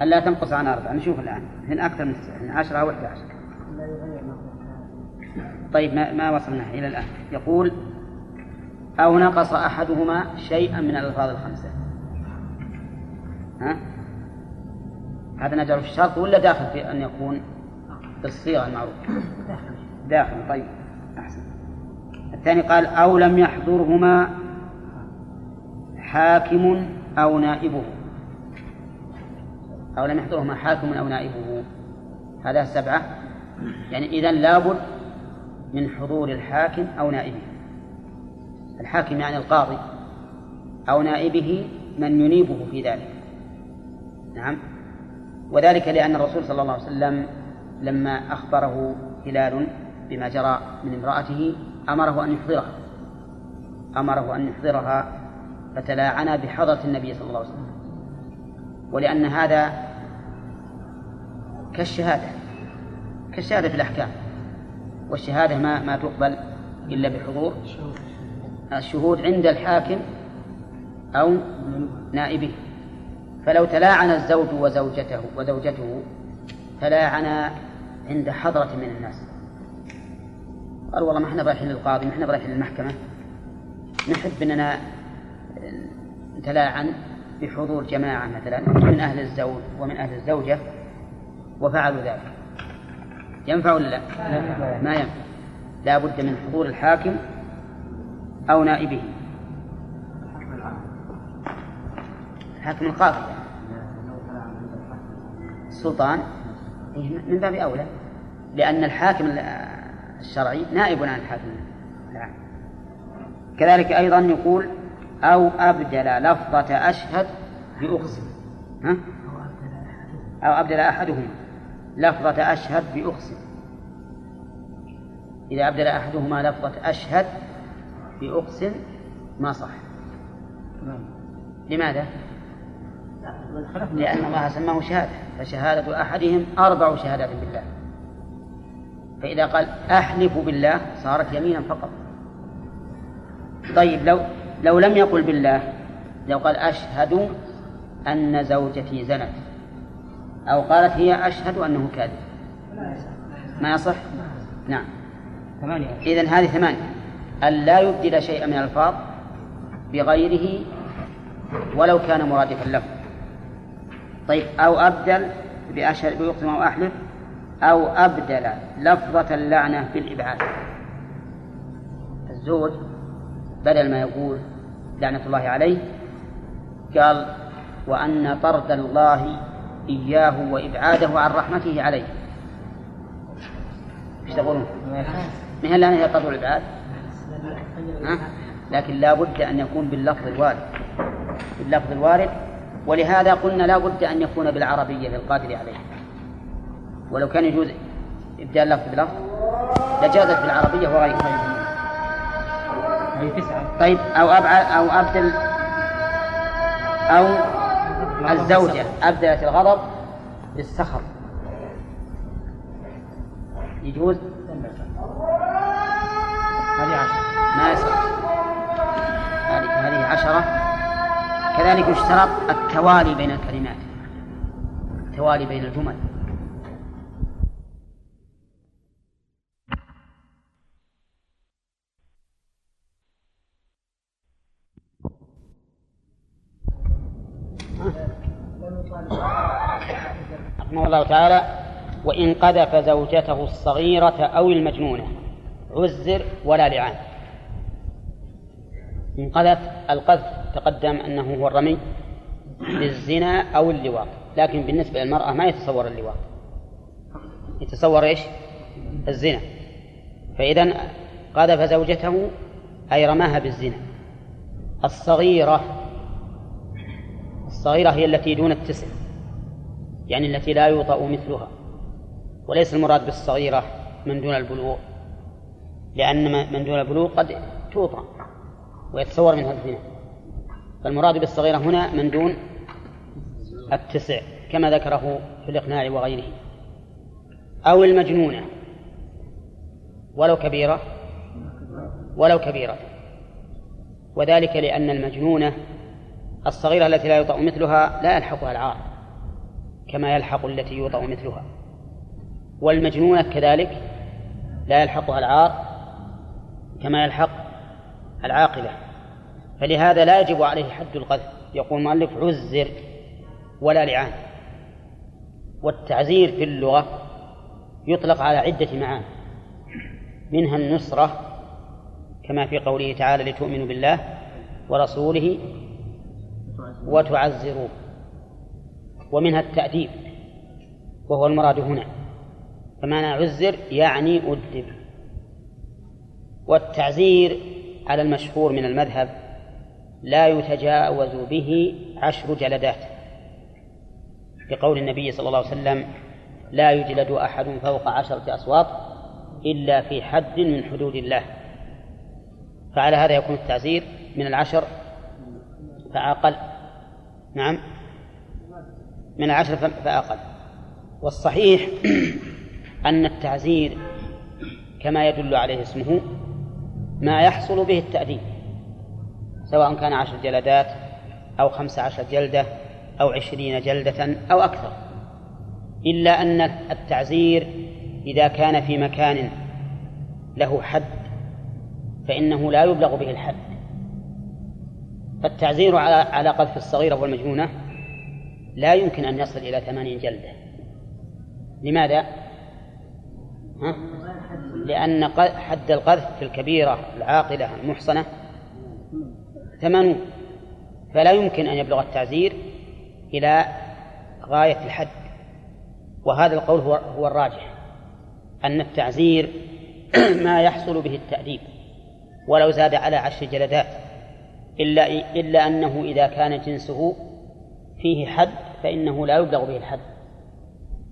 لا تنقص عن أربعة. نشوف الآن. هن أكثر من تسعة. عشرة أو إحدى عشر. طيب ما, ما وصلنا إلى الآن. يقول أو نقص أحدهما شيئا من الألفاظ الخمسة. ها؟ هذا نجعله في الشرط ولا داخل في أن يكون بالصيغة المعروفة؟ داخل. طيب أحسن. الثاني قال أو لم يحضرهما حاكم أو نائبه. أو لم يحضرهما حاكم أو نائبه. هذا سبعة. يعني إذا لابد من حضور الحاكم أو نائبه. الحاكم يعني القاضي أو نائبه من ينيبه في ذلك. نعم. وذلك لأن الرسول صلى الله عليه وسلم لما أخبره هلال بما جرى من امرأته أمره أن يحضرها. أمره أن يحضرها فتلاعنا بحضرة النبي صلى الله عليه وسلم. ولأن هذا كالشهادة كالشهادة في الأحكام. والشهادة ما ما تقبل إلا بحضور. الشهود عند الحاكم أو نائبه. فلو تلاعن الزوج وزوجته وزوجته تلاعنا عند حضرة من الناس. قال والله ما إحنا رايحين للقاضي ما إحنا رايحين للمحكمة. نحب إننا نتلاعن بحضور جماعة مثلا من أهل الزوج ومن أهل الزوجة وفعلوا ذلك. ينفع ولا لا؟ ما ينفع. لا بد من حضور الحاكم أو نائبه. الحاكم القاضي السلطان إيه، من باب أولى. لأن الحاكم الشرعي نائب عن الحاكم. العام كذلك أيضا يقول أو أبدل لفظة أشهد بأقسم ها؟ أو أبدل أحدهما. لفظة أشهد بأقسم إذا أبدل أحدهما لفظة أشهد بأقسم ما صح. لماذا؟ لأن الله سماه شهادة. فشهادة أحدهم أربع شهادات بالله. فإذا قال أحلف بالله صارت يمينا فقط. طيب لو لو لم يقل بالله لو قال أشهد أن زوجتي زنت. أو قالت هي أشهد أنه كاذب. ما يصح؟ نعم. ثمانية إذن هذه ثمانية. أن لا يبدل شيئا من الألفاظ بغيره ولو كان مرادفا له. طيب أو أبدل بأشهد بيقسم أو أحلف أو أبدل لفظة اللعنة بالإبعاد. الزوج بدل ما يقول لعنة الله عليه قال وأن طرد الله إياه وإبعاده عن رحمته عليه. إيش تقولون؟ ما هي الآن هي طرد الإبعاد؟ لكن لا بد أن يكون باللفظ الوارد. باللفظ الوارد. ولهذا قلنا لا بد أن يكون بالعربية للقادر عليه. ولو كان يجوز إبدال لفظ بلفظ لجازت بالعربية وغيرها. طيب أو أبعد أو أبدل أو الزوجة أبدلت الغضب بالسخط يجوز؟ هذه عشرة. ما يصح هذه هذه عشرة. كذلك يشترط التوالي بين الكلمات. التوالي بين الجمل. رحمه الله تعالى وإن قذف زوجته الصغيرة أو المجنونة عزر ولا لعان. إن قذف القذف تقدم أنه هو الرمي للزنا أو اللواط لكن بالنسبة للمرأة ما يتصور اللواط. يتصور إيش؟ الزنا. فإذا قذف زوجته أي رماها بالزنا. الصغيرة الصغيرة هي التي دون التسع. يعني التي لا يوطأ مثلها. وليس المراد بالصغيرة من دون البلوغ لأن من دون البلوغ قد توطأ ويتصور منها الزنا. فالمراد بالصغيرة هنا من دون التسع كما ذكره في الإقناع وغيره. أو المجنونة ولو كبيرة ولو كبيرة. وذلك لأن المجنونة الصغيرة التي لا يطأ مثلها لا يلحقها العار. كما يلحق التي يوطأ مثلها. والمجنونة كذلك لا يلحقها العار كما يلحق العاقلة فلهذا لا يجب عليه حد القذف. يقول المؤلف عزر ولا لعان. والتعزير في اللغة يطلق على عدة معاني منها النصرة كما في قوله تعالى لتؤمنوا بالله ورسوله وتعزروه. ومنها التأديب وهو المراد هنا. فمعنى عزر يعني أدب والتعزير على المشهور من المذهب لا يتجاوز به عشر جلدات. بقول النبي صلى الله عليه وسلم لا يجلد أحد فوق عشرة أصوات إلا في حد من حدود الله. فعلى هذا يكون التعزير من العشر فأقل. نعم. من العشر فأقل. والصحيح *clears throat* أن التعزير كما يدل عليه اسمه ما يحصل به التأديب سواء كان عشر جلدات أو خمس عشر جلدة أو عشرين جلدة أو أكثر. إلا أن التعزير إذا كان في مكان له حد فإنه لا يبلغ به الحد. فالتعزير على على قذف الصغيرة والمجنونة لا يمكن أن يصل إلى ثمانين جلدة. لماذا؟ ها؟ لأن حد القذف في الكبيرة العاقلة المحصنة ثمانون. فلا يمكن أن يبلغ التعزير إلى غاية الحد. وهذا القول هو, هو الراجح. أن التعزير *clears throat* ما يحصل به التأديب. ولو زاد على عشر جلدات. إلا إلا أنه إذا كان جنسه فيه حد فإنه لا يبلغ به الحد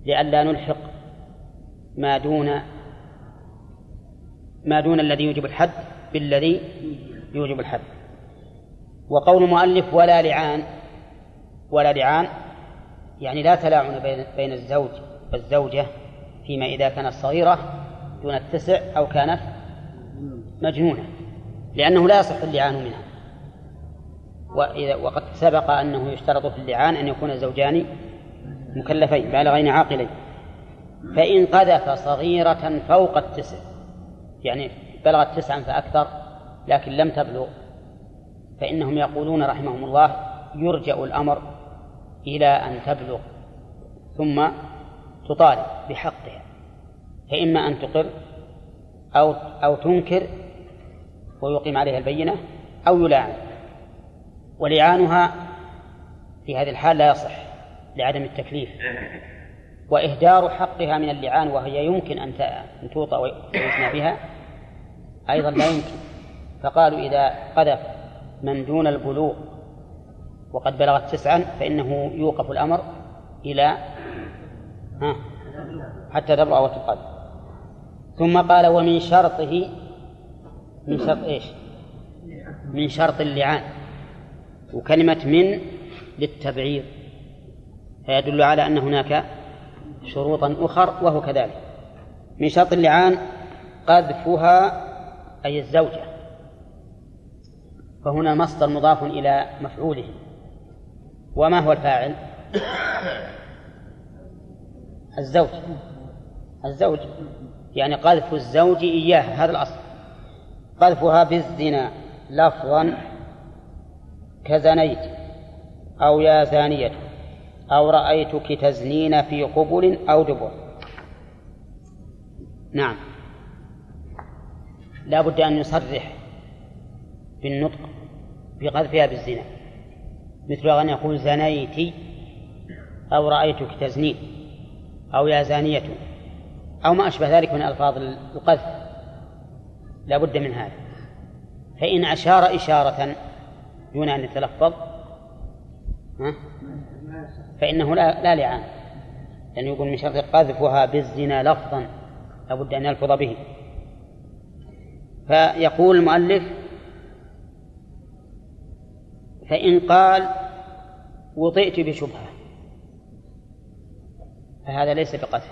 لئلا نلحق ما دون ما دون الذي يوجب الحد بالذي يوجب الحد. وقول المؤلف ولا لعان ولا لعان يعني لا تلاعن بين الزوج والزوجة فيما إذا كانت صغيرة دون التسع أو كانت مجنونة لأنه لا يصح اللعان منها. وإذا وقد سبق أنه يشترط في اللعان أن يكون الزوجان مكلفين بالغين عاقلين. فإن قذف صغيرة فوق التسع يعني بلغت تسعا فأكثر لكن لم تبلغ فإنهم يقولون رحمهم الله يرجأ الأمر إلى أن تبلغ ثم تطالب بحقها. فإما أن تقر أو أو تنكر ويقيم عليها البينة أو يلاعن. ولعانها في هذه الحال لا يصح لعدم التكليف. وإهدار حقها من اللعان وهي يمكن أن توطى ويثنى بها أيضا لا يمكن. فقالوا إذا قذف من دون البلوغ وقد بلغت تسعا فإنه يوقف الأمر إلى ها حتى تبلغ وتقاد ثم قال ومن شرطه من شرط إيش؟ من شرط اللعان. وكلمة من للتبعير فيدل على أن هناك شروطا أخر وهو كذلك. من شرط اللعان قذفها أي الزوجة. فهنا مصدر مضاف إلى مفعوله. وما هو الفاعل؟ الزوج. الزوج. يعني قذف الزوج إياه هذا الأصل. قذفها بالزنا لفظا كزنيت أو يا زانية أو رأيتك تزنين في قبل أو دبر. نعم. لا بد أن يصرح بالنطق بقذفها بالزنا. مثل أن يقول زنيت أو رأيتك تزنين أو يا زانية أو ما أشبه ذلك من ألفاظ القذف. لا بد من هذا. فإن أشار إشارة دون أن يتلفظ. فإنه لا, لا لعان. لأنه يقول من شرط قذفها بالزنا لفظا لابد أن يلفظ به. فيقول المؤلف فإن قال وطئت بشبهة فهذا ليس بقتل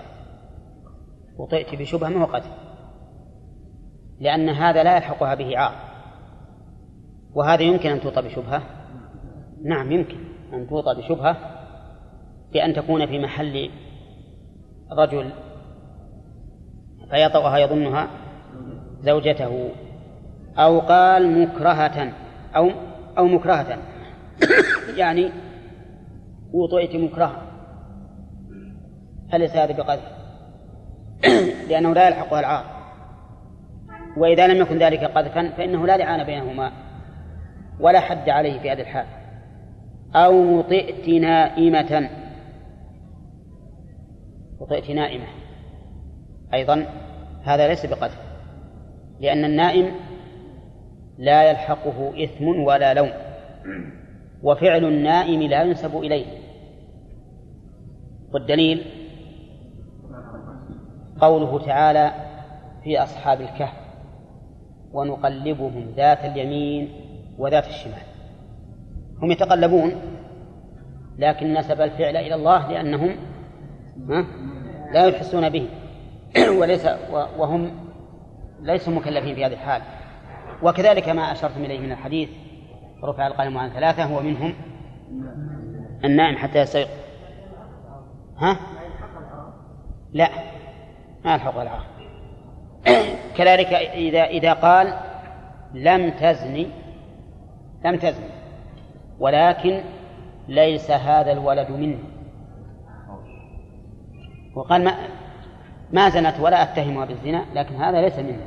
وطئت بشبهة ما هو قتل لأن هذا لا يلحقها به عار وهذا يمكن أن توطى بشبهة؟ نعم يمكن أن توطى بشبهة بأن تكون في محل رجل فيطأها يظنها زوجته أو قال مكرهة أو أو مكرهة. *coughs* يعني وطئت مكرهة. فليس هذا بقذف *coughs* لأنه لا يلحقها العار. وإذا لم يكن ذلك قذفا فإنه لا لعان بينهما. ولا حد عليه في هذه الحال. أو وطئت نائمة. وطئت نائمة. أيضا هذا ليس بقذف لأن النائم لا يلحقه إثم ولا لوم. وفعل النائم لا ينسب إليه. والدليل قوله تعالى في أصحاب الكهف ونقلبهم ذات اليمين وذات الشمال. هم يتقلبون لكن نسب الفعل إلى الله لأنهم لا يحسون به. *clears throat* وليس وهم ليسوا مكلفين في هذه الحال. وكذلك ما أشرتم إليه من الحديث رفع القلم عن ثلاثة هو منهم النائم حتى يستيقظ. ها؟ لا ما يلحق العار *clears throat* كذلك إذا إذا قال لم تزني لم تزني ولكن ليس هذا الولد مني وقال ما ما زنت ولا أتهمها بالزنا لكن هذا ليس منه.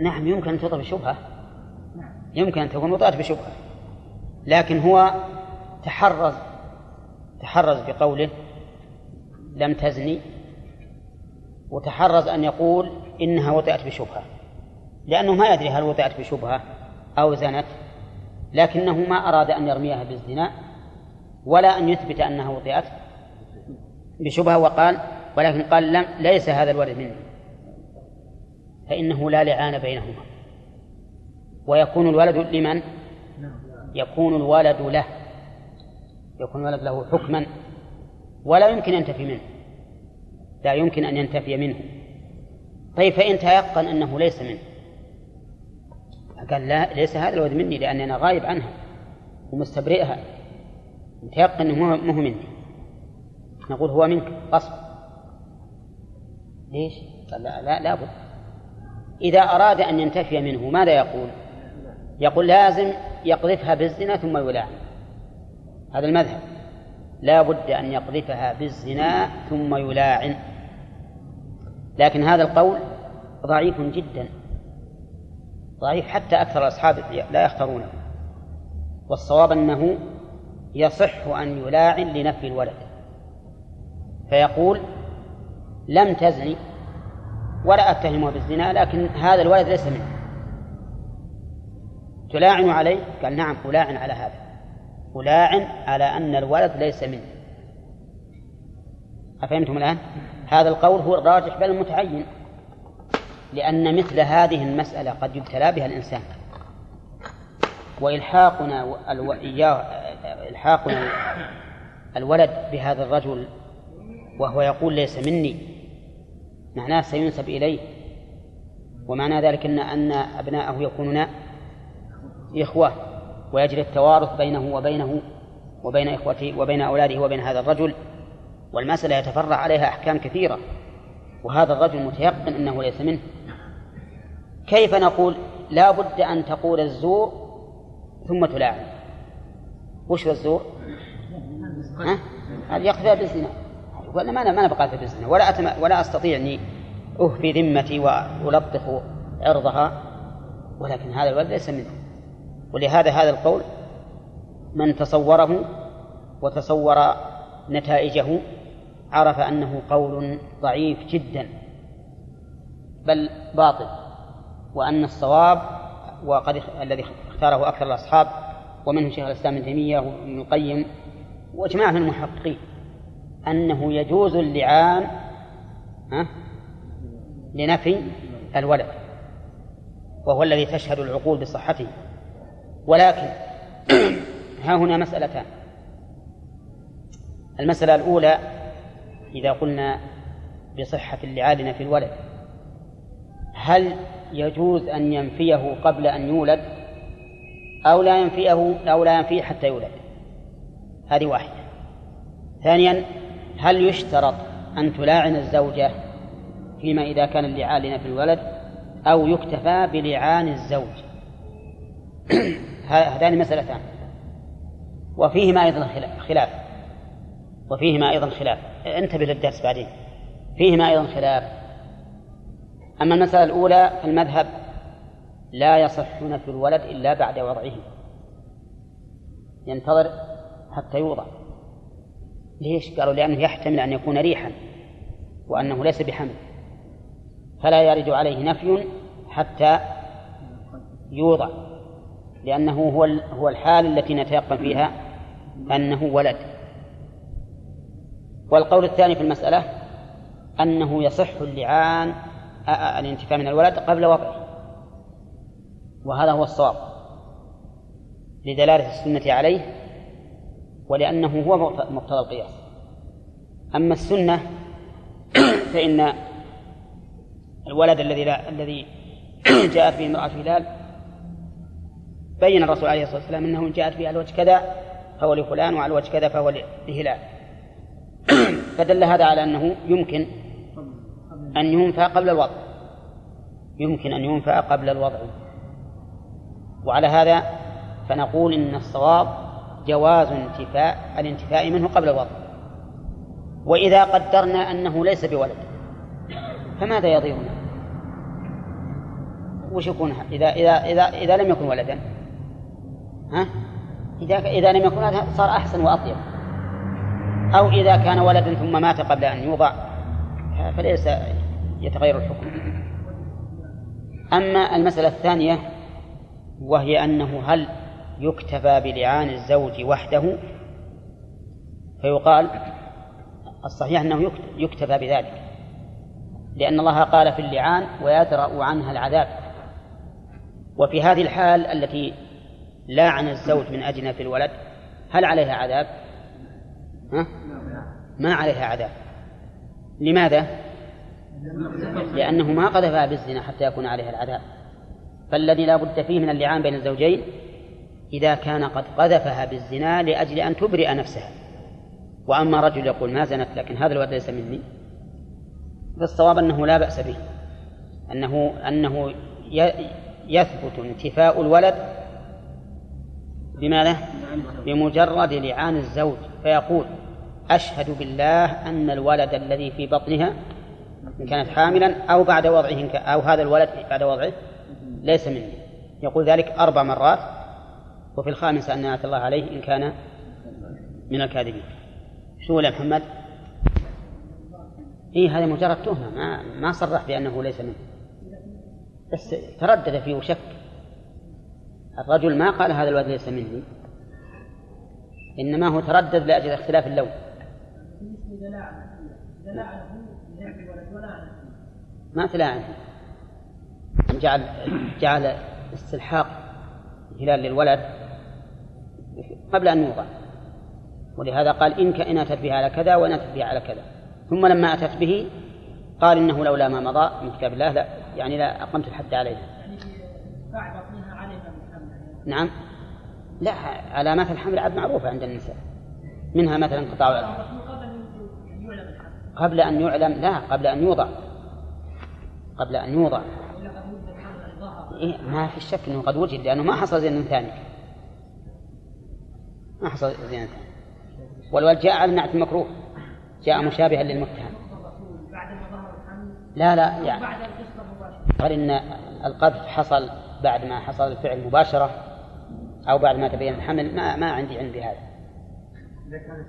نعم يمكن أن تطلب بشبهة. يمكن أن تكون وطأت بشبهة. لكن هو تحرز تحرز بقوله لم تزني وتحرز أن يقول إنها وطئت بشبهة. لأنه ما يدري هل وطئت بشبهة. أو زنت لكنه ما أراد أن يرميها بالزنا ولا أن يثبت أنها وطئت بشبهة وقال ولكن قال لم ليس هذا الولد مني فإنه لا لعان بينهما ويكون الولد لمن؟ يكون الولد له يكون الولد له حكما ولا يمكن أن ينتفي منه لا يمكن أن ينتفي منه طيب فإن تيقن أنه ليس منه قال لا ليس هذا الولد مني لأني أنا غايب عنها ومستبرئها. تيقن أنه مو مني. نقول هو منك غصب. ليش؟ قال لا لا لابد إذا أراد أن ينتفي منه ماذا يقول؟ يقول لازم يقذفها بالزنا ثم يلاعن هذا المذهب. لا بد أن يقذفها بالزنا ثم يلاعن. لكن هذا القول ضعيف جدا. ضعيف حتى أكثر الأصحاب لا يختارونه. والصواب أنه يصح أن يلاعن لنفي الولد. فيقول لم تزني ولا أتهمه بالزنا لكن هذا الولد ليس منه تلاعن عليه؟ قال نعم ألاعن على هذا. ألاعن على أن الولد ليس منه أفهمتم الآن؟ هذا القول هو الراجح بل المتعين. لأن مثل هذه المسألة قد يبتلى بها الإنسان. وإلحاقنا إياه إلحاقنا الولد بهذا الرجل وهو يقول ليس مني معناه سينسب إليه. ومعنى ذلك أن أن أبناءه يكونون إخوة ويجري التوارث بينه وبينه وبين إخوته وبين أولاده وبين هذا الرجل. والمسألة يتفرع عليها أحكام كثيرة. وهذا الرجل متيقن أنه ليس منه. كيف نقول لا بد أن تقول الزور ثم تلاعن وش هو الزور؟ ها؟ يقضي بالزنا ولا ما أنا ما أنا بالزنا ولا أتم... ولا أستطيع أني أهفي ذمتي وألطخ عرضها. ولكن هذا الولد ليس منه. ولهذا هذا القول من تصوره وتصور نتائجه عرف أنه قول ضعيف جدا بل باطل. وأن الصواب وقد الذي اختاره أكثر الأصحاب ومنهم شيخ الإسلام ابن تيمية وابن القيم وجماعة من المحققين أنه يجوز اللعان لنفي الولد وهو الذي تشهد العقول بصحته. ولكن *clears throat* ها هنا مسألتان. المسألة الأولى إذا قلنا بصحة اللعان في الولد هل يجوز أن ينفيه قبل أن يولد أو لا ينفيه أو لا ينفيه حتى يولد. هذه واحدة. ثانيا هل يشترط أن تلاعن الزوجة فيما إذا كان اللعان لنفي الولد أو يكتفى بلعان الزوج؟ *clears throat* هذان مسألتان وفيهما أيضا خلاف. وفيهما أيضا خلاف. انتبه للدرس بعدين. فيهما أيضا خلاف. أما المسألة الأولى فالمذهب لا يصح نفي الولد إلا بعد وضعه ينتظر حتى يوضع. ليش؟ قالوا لأنه يحتمل أن يكون ريحا وأنه ليس بحمل. فلا يرد عليه نفي حتى يوضع لأنه هو هو الحال التي نتيقن فيها أنه ولد. والقول الثاني في المسألة أنه يصح اللعان الانتفاع من الولد قبل وضعه وهذا هو الصواب لدلالة السنة عليه ولأنه هو مقتضى القياس. أما السنة *coughs* فإن الولد الذي لا الذي *coughs* جاءت به امرأة هلال بين الرسول عليه الصلاة والسلام أنه جاءت به على الوجه كذا فهو لفلان وعلى الوجه كذا فهو لهلال. *coughs* فدل هذا على أنه يمكن أن ينفى قبل الوضع. يمكن أن ينفى قبل الوضع. وعلى هذا فنقول إن الصواب جواز انتفاء الانتفاء منه قبل الوضع. وإذا قدرنا أنه ليس بولد فماذا يضيرنا؟ وش يكون؟ إذا إذا إذا إذا لم يكن ولدا. ها؟ إذا إذا لم يكن ولدا صار أحسن وأطيب. أو إذا كان ولدا ثم مات قبل أن يوضع فليس يتغير الحكم أما المسألة الثانية وهي أنه هل يكتفى بلعان الزوج وحده فيقال الصحيح أنه يكتفى بذلك لأن الله قال في اللعان ويدرأ عنها العذاب وفي هذه الحال التي لاعن الزوج من أجل في الولد هل عليها عذاب؟ ها؟ ما عليها عذاب لماذا؟ لأنه ما قذفها بالزنا حتى يكون عليها العذاب. فالذي لا بد فيه من اللعان بين الزوجين إذا كان قد قذفها بالزنا لأجل أن تبرئ نفسها. وأما رجل يقول ما زنت لكن هذا الولد ليس مني فالصواب أنه لا بأس به. أنه أنه يثبت انتفاء الولد بماذا؟ بمجرد لعان الزوج. فيقول أشهد بالله أن الولد الذي في بطنها كانت حاملا أو بعد وضعه أو هذا الولد بعد وضعه ليس مني. يقول ذلك أربع مرات وفي الخامسة أن نعمة الله عليه إن كان من الكاذبين. شو يا محمد؟ إيه هذا مجرد تهمة ما ما صرح بأنه ليس منه. بس تردد فيه وشك الرجل ما قال هذا الولد ليس مني إنما هو تردد لأجل اختلاف اللون. ما تلاعن جعل جعل استلحاق الهلال للولد قبل أن يوضع. ولهذا قال إن إن أتت به على كذا وإن أتت به على كذا. ثم لما أتت به قال إنه لولا ما مضى من كتاب الله لا يعني لا أقمت الحد عليها نعم. لا علامات الحمل عاد معروفة عند النساء. منها مثلا قطاع قبل أن يعلم لا قبل أن يوضع. قبل أن يوضع. إيه ما في شك أنه قد وجد لأنه ما حصل زين ثاني ما حصل زين ثاني والولد جاء على النعت المكروه. جاء مشابها للمتهم لا لا يعني قال إن القذف حصل بعد ما حصل الفعل مباشرة أو بعد ما تبين الحمل. ما ما عندي عندي هذا. إذا كانت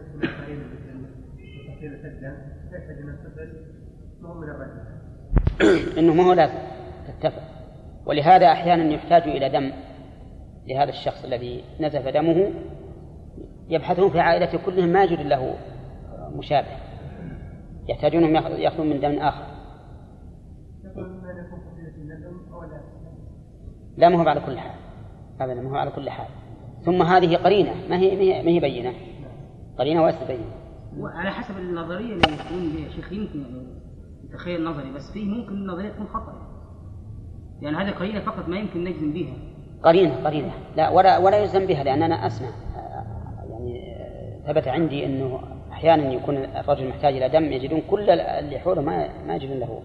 *coughs* انه ما هو لازم تتفق. ولهذا أحيانا يحتاج إلى دم لهذا الشخص الذي نزف دمه يبحثون في عائلته كلهم ما يجد له مشابه. يحتاجون يأخذون من دم آخر. لا ما هو على كل حال. ابدا ما هو على كل حال. ثم هذه قرينة. ما هي ما هي بينة؟ قرينة وليست بينة. وعلى حسب النظرية اللي يكون بها شيخ يمكن يعني تخيل نظري بس فيه ممكن النظرية تكون خطأ. يعني هذه قرينة فقط ما يمكن نجزم بها. قرينة قرينة. لا ولا ولا يجزم بها لأن أنا أسمع. يعني ثبت عندي أنه أحيانا يكون الرجل محتاج إلى دم يجدون كل اللي حوله ما ما يجدون له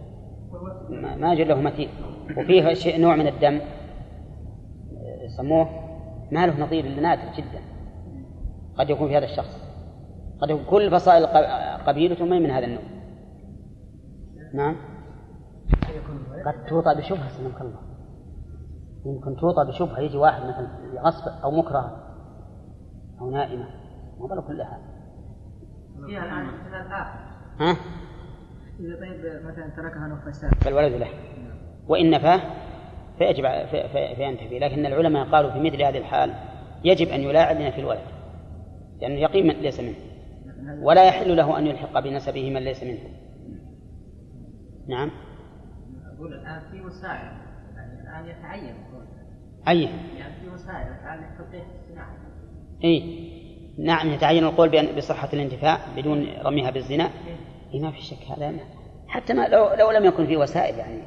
ما يجد له مثيل. وفيه شيء نوع من الدم يسموه ما له نظير الا نادر جدا. قد يكون في هذا الشخص. قد يكون كل فصائل قبيلته ما من هذا النوع. نعم. قد توطى بشبهة سلمك الله. يمكن توطى بشبهة يجي واحد مثلا غصب أو مكره أو نائمة. ما كل هذا فيها الآن ها؟ إذا طيب مثلا تركها نفساء فالولد له وإن نفاه فيجب فينتفي. لكن العلماء قالوا في مثل هذه الحال يجب أن يلاعن في الولد. لأنه يقين ليس منه. ولا يحل له أن يلحق بنسبه من ليس منه نعم أقول الآن في وسائل يعني الآن يتعين أي يعني في وسائل الآن لتوقيف الصناعة إي نعم يتعين القول بأن بصحة الانتفاع بدون رميها بالزنا إيه ما في شك هذا حتى ما لو لو لم يكن في وسائل يعني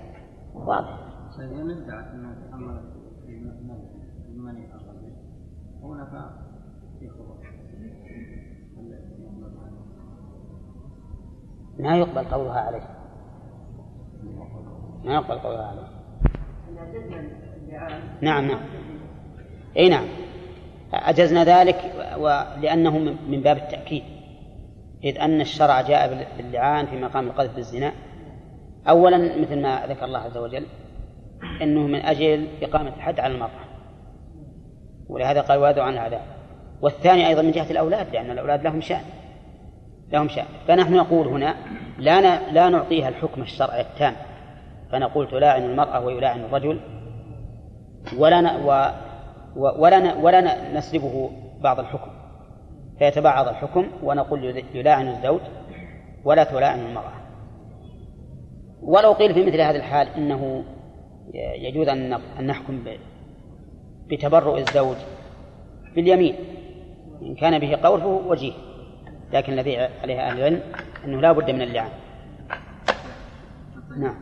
واضح. طيب ندعي أنه تحمل المني هنا ما يقبل قولها عليه. ما يقبل قولها عليه. نعم نعم. إي نعم. أجزنا ذلك ولأنه من باب التأكيد. إذ أن الشرع جاء باللعان في مقام القذف بالزنا. أولا مثل ما ذكر الله عز وجل أنه من أجل إقامة الحد على المرأة. ولهذا قال وادعوا عن العذاب والثاني أيضا من جهة الأولاد لأن الأولاد لهم شأن. لهم شأن فنحن نقول هنا لا لا نعطيها الحكم الشرعي التام. فنقول تلاعن المرأة ويلاعن الرجل ولا ن... و... ولا ن... ولا نسلبه بعض الحكم. فيتبعض الحكم ونقول يلاعن الزوج ولا تلاعن المرأة. ولو قيل في مثل هذه الحال إنه يجوز أن نحكم بتبرؤ الزوج باليمين. إن كان به قول فهو وجيه. لكن الذي عليه أهل العلم أنه لا بد من اللعان نعم.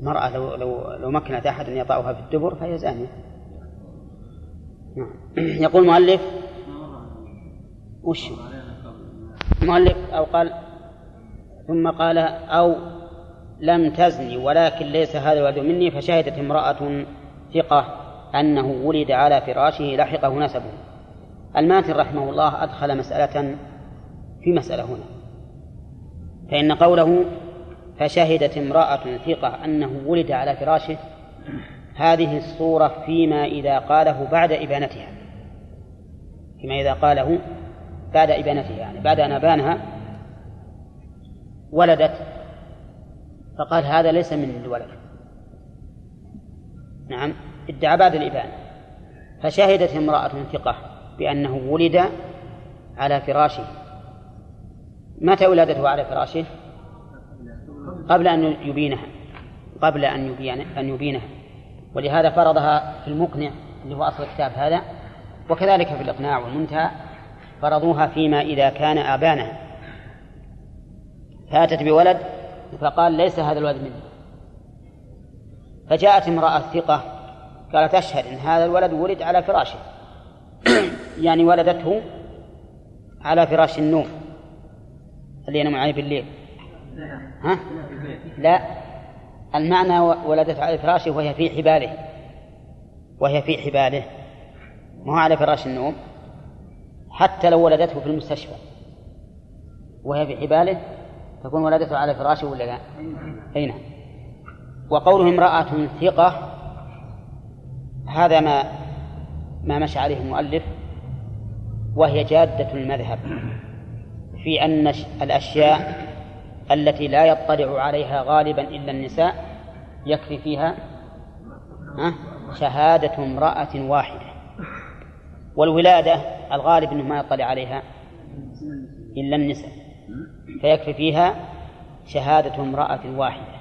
المرأة لو لو لو مكنت أحد أن يطأها في الدبر فهي زانية. نعم. *clears throat* يقول المؤلف وش؟ المؤلف أو قال ثم قال أو لم تزني ولكن ليس هذا الولد مني فشهدت امرأة ثقة أنه ولد على فراشه لحقه نسبه. الماتن رحمه الله أدخل مسألة في مسألة هنا. فإن قوله فشهدت امرأة ثقة أنه ولد على فراشه هذه الصورة فيما إذا قاله بعد إبانتها. فيما إذا قاله بعد إبانتها يعني بعد أن أبانها ولدت فقال هذا ليس من الولد. نعم ادعى بعد الإبانة فشهدت امرأة ثقة بأنه ولد على فراشه. متى ولادته على فراشه؟ قبل أن يبينها قبل أن يبين أن يبينها ولهذا فرضها في المقنع اللي هو أصل الكتاب هذا. وكذلك في الإقناع والمنتهى فرضوها فيما إذا كان آبانها فأتت بولد فقال ليس هذا الولد مني. فجاءت امرأة ثقة قالت أشهد أن هذا الولد ولد على فراشه. يعني ولدته على فراش النوم. اللي ينام عليه بالليل ها؟ لا. المعنى ولدت على فراشه وهي في حباله. وهي في حباله. ما هو على فراش النوم؟ حتى لو ولدته في المستشفى. وهي في حباله تكون ولدته على فراشه ولا لا؟ أي نعم. وقوله امرأة ثقة هذا ما ما مشى عليه المؤلف. وهي جادة المذهب في أن الأشياء التي لا يطلع عليها غالبا إلا النساء يكفي فيها شهادة امرأة واحدة. والولادة الغالب أنه ما يطلع عليها إلا النساء فيكفي فيها شهادة امرأة واحدة.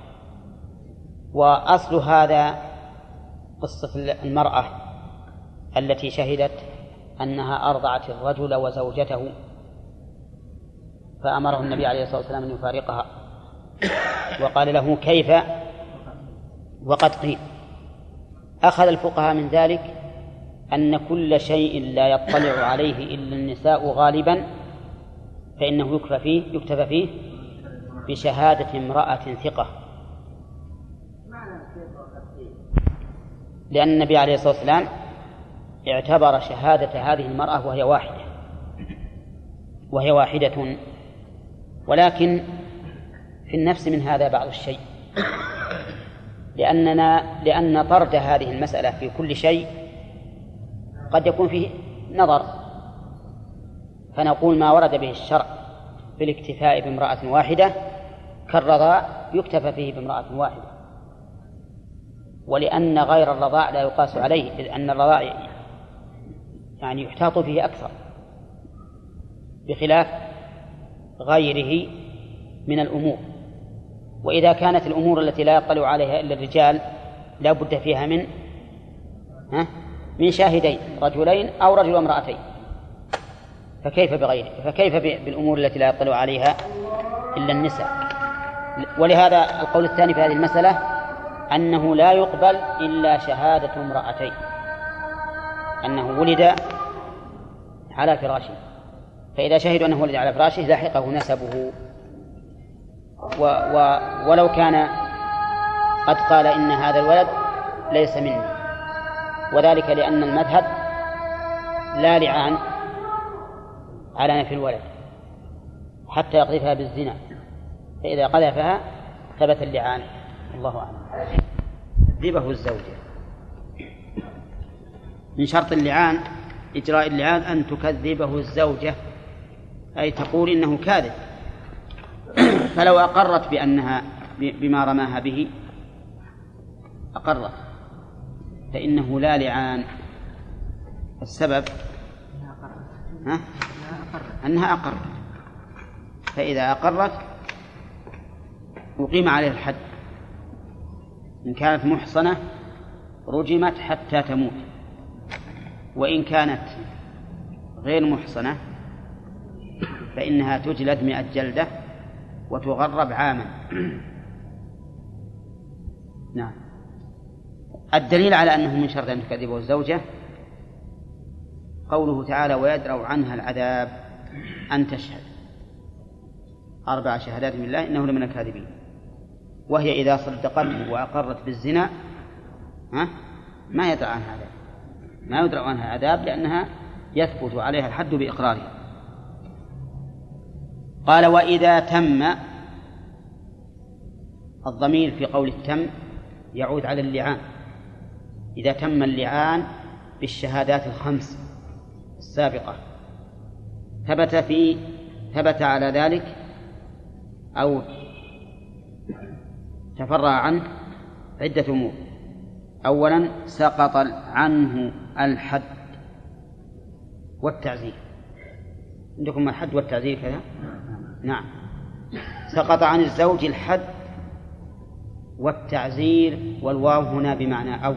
وأصل هذا قصة المرأة التي شهدت أنها أرضعت الرجل وزوجته. فأمره النبي عليه الصلاة والسلام أن يفارقها. وقال له كيف؟ وقد قيل. أخذ الفقهاء من ذلك أن كل شيء لا يطلع عليه إلا النساء غالبا فإنه يكفى فيه يكتفى فيه بشهادة امرأة ثقة. لأن النبي عليه الصلاة والسلام اعتبر شهادة هذه المرأة وهي واحدة. وهي واحدة. ولكن في النفس من هذا بعض الشيء. لأننا لأن طرد هذه المسألة في كل شيء قد يكون فيه نظر. فنقول ما ورد به الشرع في الاكتفاء بامرأة واحدة كالرضاع يكتفى فيه بامرأة واحدة. ولأن غير الرضاع لا يقاس عليه إذ أن الرضاع يعني يحتاط فيه أكثر بخلاف غيره من الأمور. وإذا كانت الأمور التي لا يطلع عليها إلا الرجال لا بد فيها من ها؟ من شاهدين رجلين أو رجل وامرأتين. فكيف بغيره؟ فكيف بالأمور التي لا يطلع عليها إلا النساء؟ ولهذا القول الثاني في هذه المسألة أنه لا يقبل إلا شهادة امرأتين. أنه ولد على فراشه. فإذا شهدوا أنه ولد على فراشه لحقه نسبه. و و ولو كان قد قال إن هذا الولد ليس مني. وذلك لأن المذهب لا لعان على نفي الولد حتى يقذفها بالزنا. فإذا قذفها ثبت اللعان. الله أعلم. ذبه الزوجة. من شرط اللعان إجراء اللعان أن تكذبه الزوجة أي تقول إنه كاذب. *clears throat* فلو أقرت بأنها بما رماها به أقرت فإنه لا لعان. السبب ها؟ أنها أقرت. فإذا أقرت أقيم عليها الحد. إن كانت محصنة رجمت حتى تموت. وإن كانت غير محصنة فإنها تجلد مئة جلدة وتغرب عاما. نعم. الدليل على أنه من شرط أن تكذبه الزوجة قوله تعالى ويدرأ عنها العذاب أن تشهد. أربع شهادات من الله إنه لمن الكاذبين. وهي إذا صدقته وأقرت بالزنا ها ما يدرأ عنها عذاب ما يدرأ عنها عذاب لأنها يثبت عليها الحد بإقرارها. قال وإذا تم الضمير في قول التم يعود على اللعان. إذا تم اللعان بالشهادات الخمس السابقة. ثبت في ثبت على ذلك أو تفرع عنه عدة أمور. أولا سقط عنه الحد والتعزير. عندكم الحد والتعزير كذا؟ نعم. سقط عن الزوج الحد والتعزير والواو هنا بمعنى أو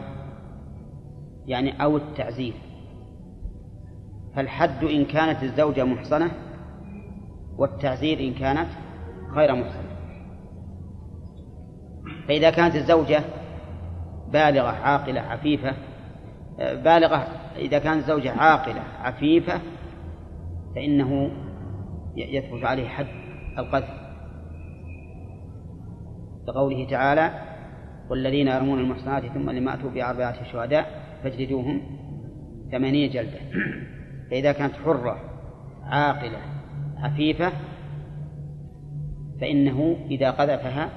يعني أو التعزير. فالحد إن كانت الزوجة محصنة والتعزير إن كانت غير محصنة. فإذا كانت الزوجة بالغة عاقلة عفيفة بالغة إذا كانت الزوجة عاقلة عفيفة فإنه يثبت عليه حد القذف. لقوله تعالى والذين يرمون المحصنات ثم لم أتوا بأربعة شهداء فاجلدوهم ثمانية جلدة. فإذا كانت حرة عاقلة عفيفة فإنه إذا قذفها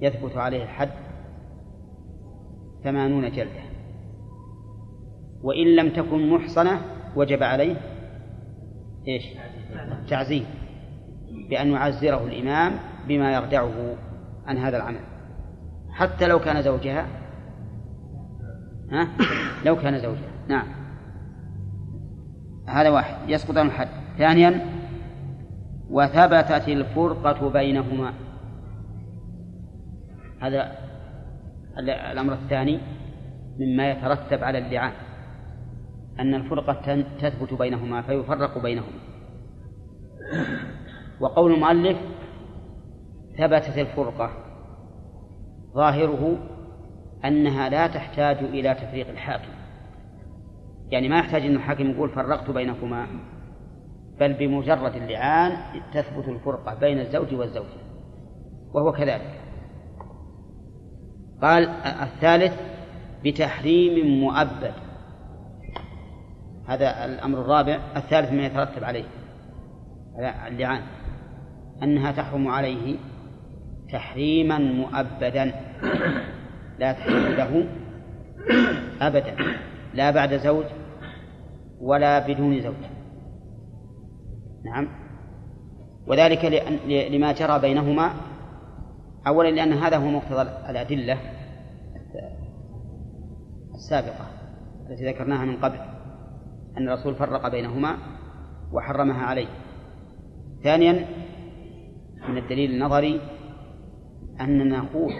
يثبت عليه الحد ثمانون جلدة. وإن لم تكن محصنة وجب عليه إيش؟ تعزير بأن يعزره الإمام بما يردعه عن هذا العمل. حتى لو كان زوجها. ها؟ لو كان زوجها. نعم. هذا واحد. يسقط عن الحد. ثانيا وثبتت الفرقة بينهما. هذا الأمر الثاني مما يترتب على اللعان أن الفرقة تثبت بينهما فيفرق بينهما. وقول المؤلف ثبتت الفرقة ظاهره أنها لا تحتاج إلى تفريق الحاكم. يعني ما يحتاج أن الحاكم يقول فرقت بينكما بل بمجرد اللعان تثبت الفرقة بين الزوج والزوجة وهو كذلك. قال الثالث بتحريم مؤبد. هذا الأمر الرابع الثالث ما يترتب عليه. اللعان. أنها تحرم عليه تحريما مؤبدا. لا تحل له أبدا. لا بعد زوج ولا بدون زوج. نعم. وذلك لما جرى بينهما أولا لأن هذا هو مقتضى الأدلة السابقة التي ذكرناها من قبل أن الرسول فرق بينهما وحرمها عليه. ثانيا من الدليل النظري أننا نقول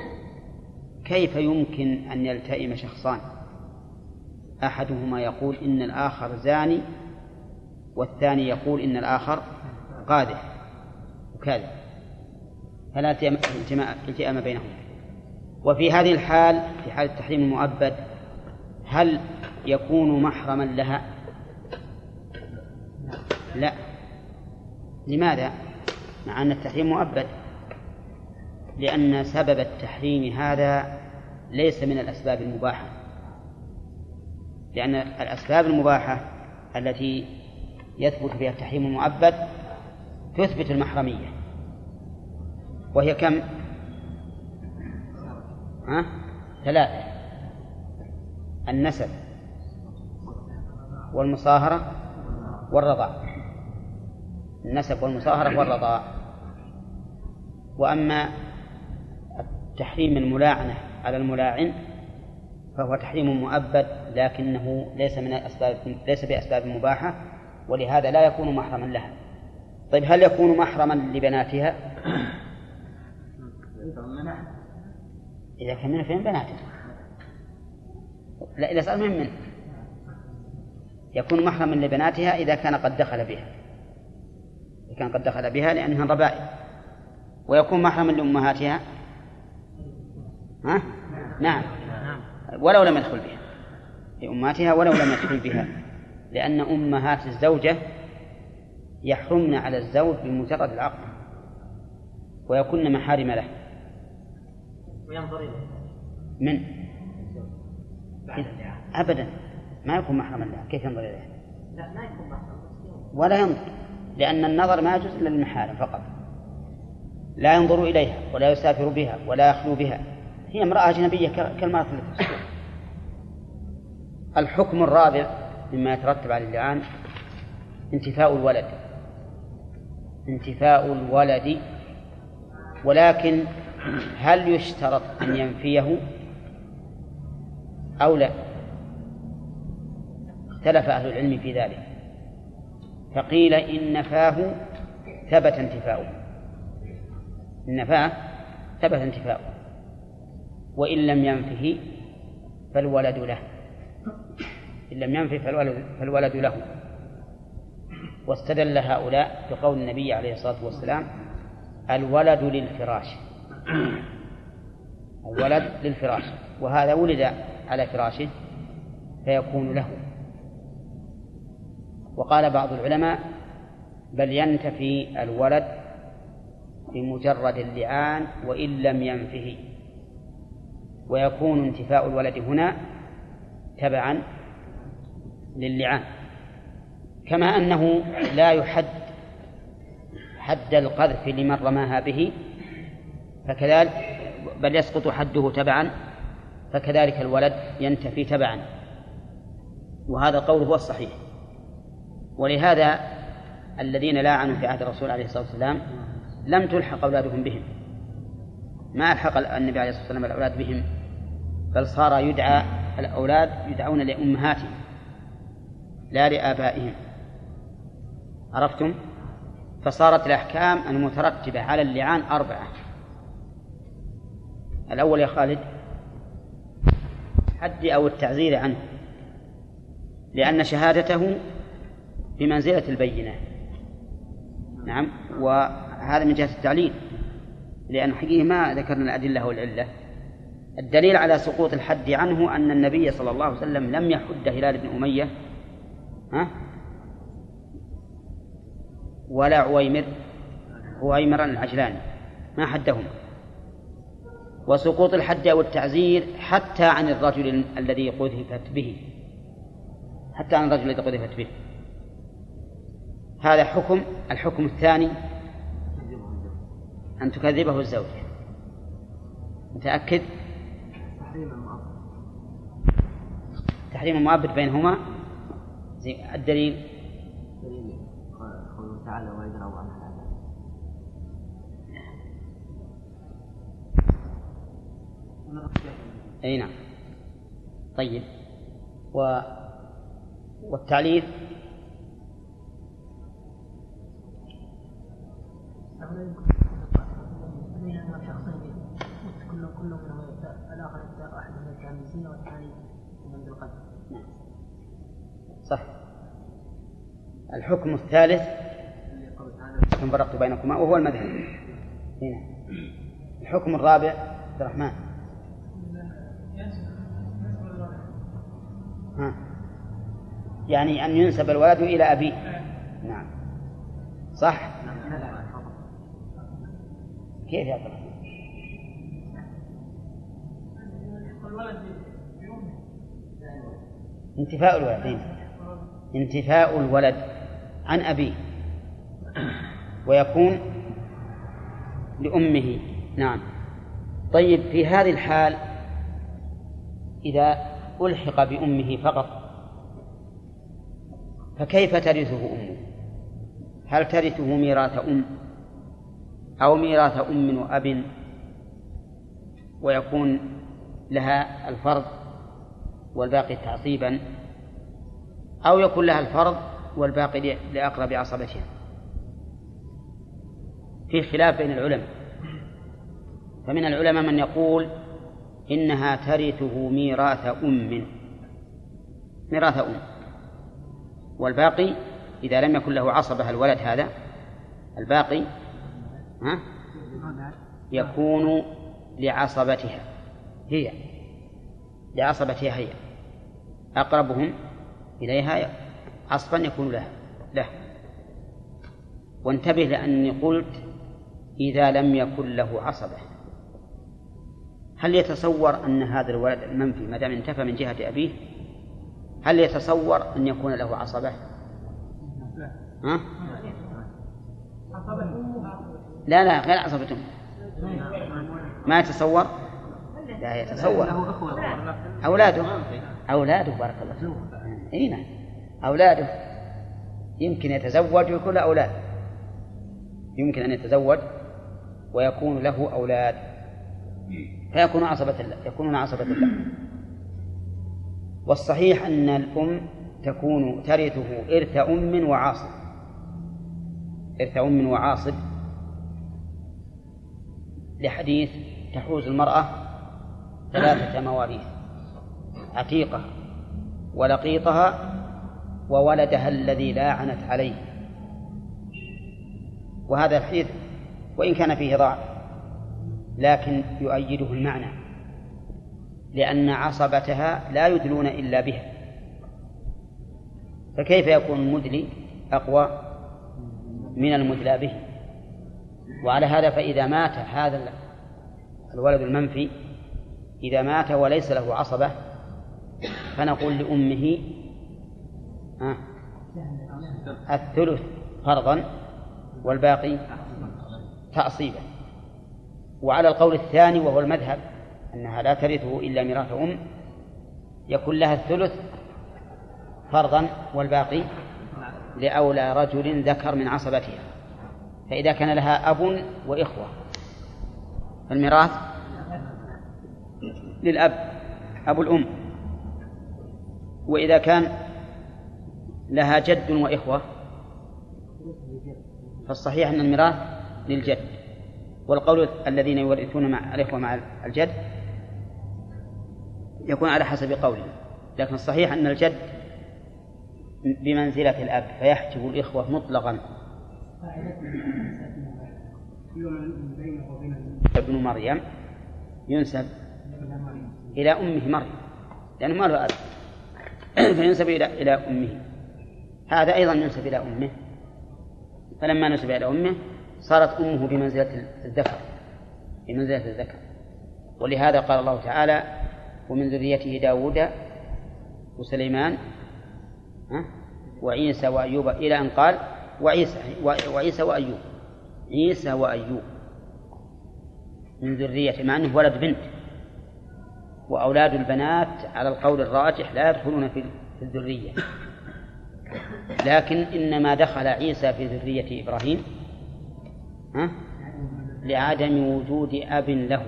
كيف يمكن أن يلتئم شخصان؟ أحدهما يقول إن الآخر زاني والثاني يقول إن الآخر قاذف وكاذب فلا التئام بينهما وفي هذه الحال في حال التحريم المؤبد هل يكون محرما لها؟ لا. لماذا؟ مع أن التحريم مؤبد. لأن سبب التحريم هذا ليس من الأسباب المباحة. لأن الأسباب المباحة التي يثبت فيها التحريم المؤبد تثبت المحرمية. وهي كم؟ ها؟ ثلاثة النسب والمصاهرة والرضاع النسب والمصاهرة والرضاع وأما تحريم الملاعنة على الملاعن فهو تحريم مؤبد لكنه ليس من الأسباب ليس بأسباب مباحة ولهذا لا يكون محرما لها طيب هل يكون محرما لبناتها؟ إذا كان من فين بناتها لا إذا صار من من يكون محرما لبناتها إذا كان قد دخل بها. إذا كان قد دخل بها لأنها ربائل ويكون محرما لأمهاتها؟ ها؟ نعم. ولو لم يدخل بها. لأمهاتها ولو لم يدخل بها. لأن أمهات الزوجة يحرمن على الزوج بمجرد العقد. ويكن محارم له. وينظر إليه. من؟ أبدا. ما يكون محرما له. كيف ينظر إليه؟ لا ما يكون محرما ولا ينظر. لأن النظر ما يجوز إلا للمحارم فقط. لا ينظر إليها ولا يسافر بها ولا يخلو بها. هي امرأة أجنبية كالمرأة التي الحكم الرابع مما يترتب على اللعان انتفاء الولد. انتفاء الولد. ولكن هل يشترط أن ينفيه أو لا؟ اختلف أهل العلم في ذلك. فقيل إن نفاه ثبت انتفاؤه. إن نفاه ثبت انتفاؤه. وإن لم ينفه فالولد له. إن لم ينفه فالولد, فالولد له. واستدل هؤلاء بقول النبي عليه الصلاة والسلام الولد للفراش. *clears throat* الولد للفراش وهذا ولد على فراشه فيكون له. وقال بعض العلماء بل ينتفي الولد بمجرد اللعان وإن لم ينفه. ويكون انتفاء الولد هنا تبعا للعان كما أنه لا يحد حد القذف لمن رماها به فكذلك بل يسقط حده تبعا فكذلك الولد ينتفي تبعا. وهذا القول هو الصحيح. ولهذا الذين لاعنوا في عهد الرسول عليه الصلاة والسلام لم تلحق أولادهم بهم. ما ألحق النبي عليه الصلاة والسلام الأولاد بهم بل صار يدعى الأولاد يدعون لأمهاتهم لا لآبائهم. عرفتم؟ فصارت الأحكام المترتبة على اللعان أربعة. الأول يا خالد الحد أو التعزير عنه لأن شهادته بمنزلة البينة. نعم وهذا من جهة التعليل لأن حقيقة ما ذكرنا الأدلة والعلة. الدليل على سقوط الحد عنه أن النبي صلى الله عليه وسلم لم يحد هلال بن أمية ها؟ ولا عويمر عويمر العجلاني ما حدهما وسقوط الحد أو التعزير حتى عن الرجل الذي قذفت به. حتى عن الرجل الذي قذفت به. هذا حكم. الحكم الثاني أن تكذبه الزوجة متأكد؟ تحريم المؤبد بينهما. الدليل؟ قوله تعالى أي نعم. طيب. و والتعليل؟ صح. الحكم الثالث فرقت بينكما وهو المذهب. هنا. الحكم الرابع عبد الرحمن. يعني أن ينسب الولد إلى أبيه. نعم. صح؟ كيف يا عبد انتفاء الولد انتفاء الولد عن أبيه. ويكون لأمه. نعم. طيب في هذه الحال إذا ألحق بأمه فقط. فكيف ترثه أمه؟ هل ترثه ميراث أم أو ميراث أم وأب ويكون لها الفرض والباقي تعصيبا أو يكون لها الفرض والباقي لأقرب عصبتها؟ في خلاف بين العلماء. فمن العلماء من يقول إنها ترثه ميراث أم. ميراث أم. والباقي إذا لم يكن له عصبة الولد هذا الباقي ها؟ يكون لعصبتها هي. لعصبتها هي. أقربهم إليها عصبا يكون له له. وانتبه لأني قلت إذا لم يكن له عصبة. هل يتصور أن هذا الولد المنفي ما دام انتفى من جهة أبيه هل يتصور أن يكون له عصبة؟ ها؟ لا لا غير عصبة. ما يتصور؟ لا يتصور. أولاده. أولاده بارك الله فيك. إي نعم. أولاده. يمكن يتزوج ويكون له أولاد. يمكن أن يتزوج ويكون له أولاد. فيكون عصبة الله يكونون عصبة الله. والصحيح أن الأم تكون ترثه إرث أم وعاصب. إرث أم وعاصب لحديث تحوز المرأة ثلاثة مواريث عتيقة ولقيطها وولدها الذي لاعنت عليه. وهذا الحديث وإن كان فيه ضعف. لكن يؤيده المعنى لأن عصبتها لا يدلون إلا بها. فكيف يكون المدلي أقوى من المدلى به؟ وعلى هذا فإذا مات هذا الولد المنفي إذا مات وليس له عصبة فنقول لأمه الثلث فرضا والباقي تعصيبا وعلى القول الثاني وهو المذهب أنها لا ترثه إلا ميراث أم يكون لها الثلث فرضا والباقي لأولى رجل ذكر من عصبتها. فإذا كان لها أب وإخوة فالميراث للأب أبو الأم. وإذا كان لها جد وإخوة فالصحيح أن الميراث للجد. والقول الذين يورثون مع الإخوة مع الجد يكون على حسب قوله لكن الصحيح أن الجد بمنزلة الأب فيحجب الإخوة مطلقا. ابن مريم ينسب إلى أمه مريم لأنه ما له أب. *clears throat* فينسب إلى إلى أمه. هذا أيضا ينسب إلى أمه. فلما نسب إلى أمه صارت أمه بمنزلة الذكر بمنزلة الذكر. ولهذا قال الله تعالى ومن ذريته داود وسليمان وعيسى وأيوب إلى أن قال وعيسى وعيسى وأيوب عيسى وأيوب من ذريته مع أنه ولد بنت وأولاد البنات على القول الراجح لا يدخلون في الذرية. لكن إنما دخل عيسى في ذرية إبراهيم ها؟ لعدم وجود أب له.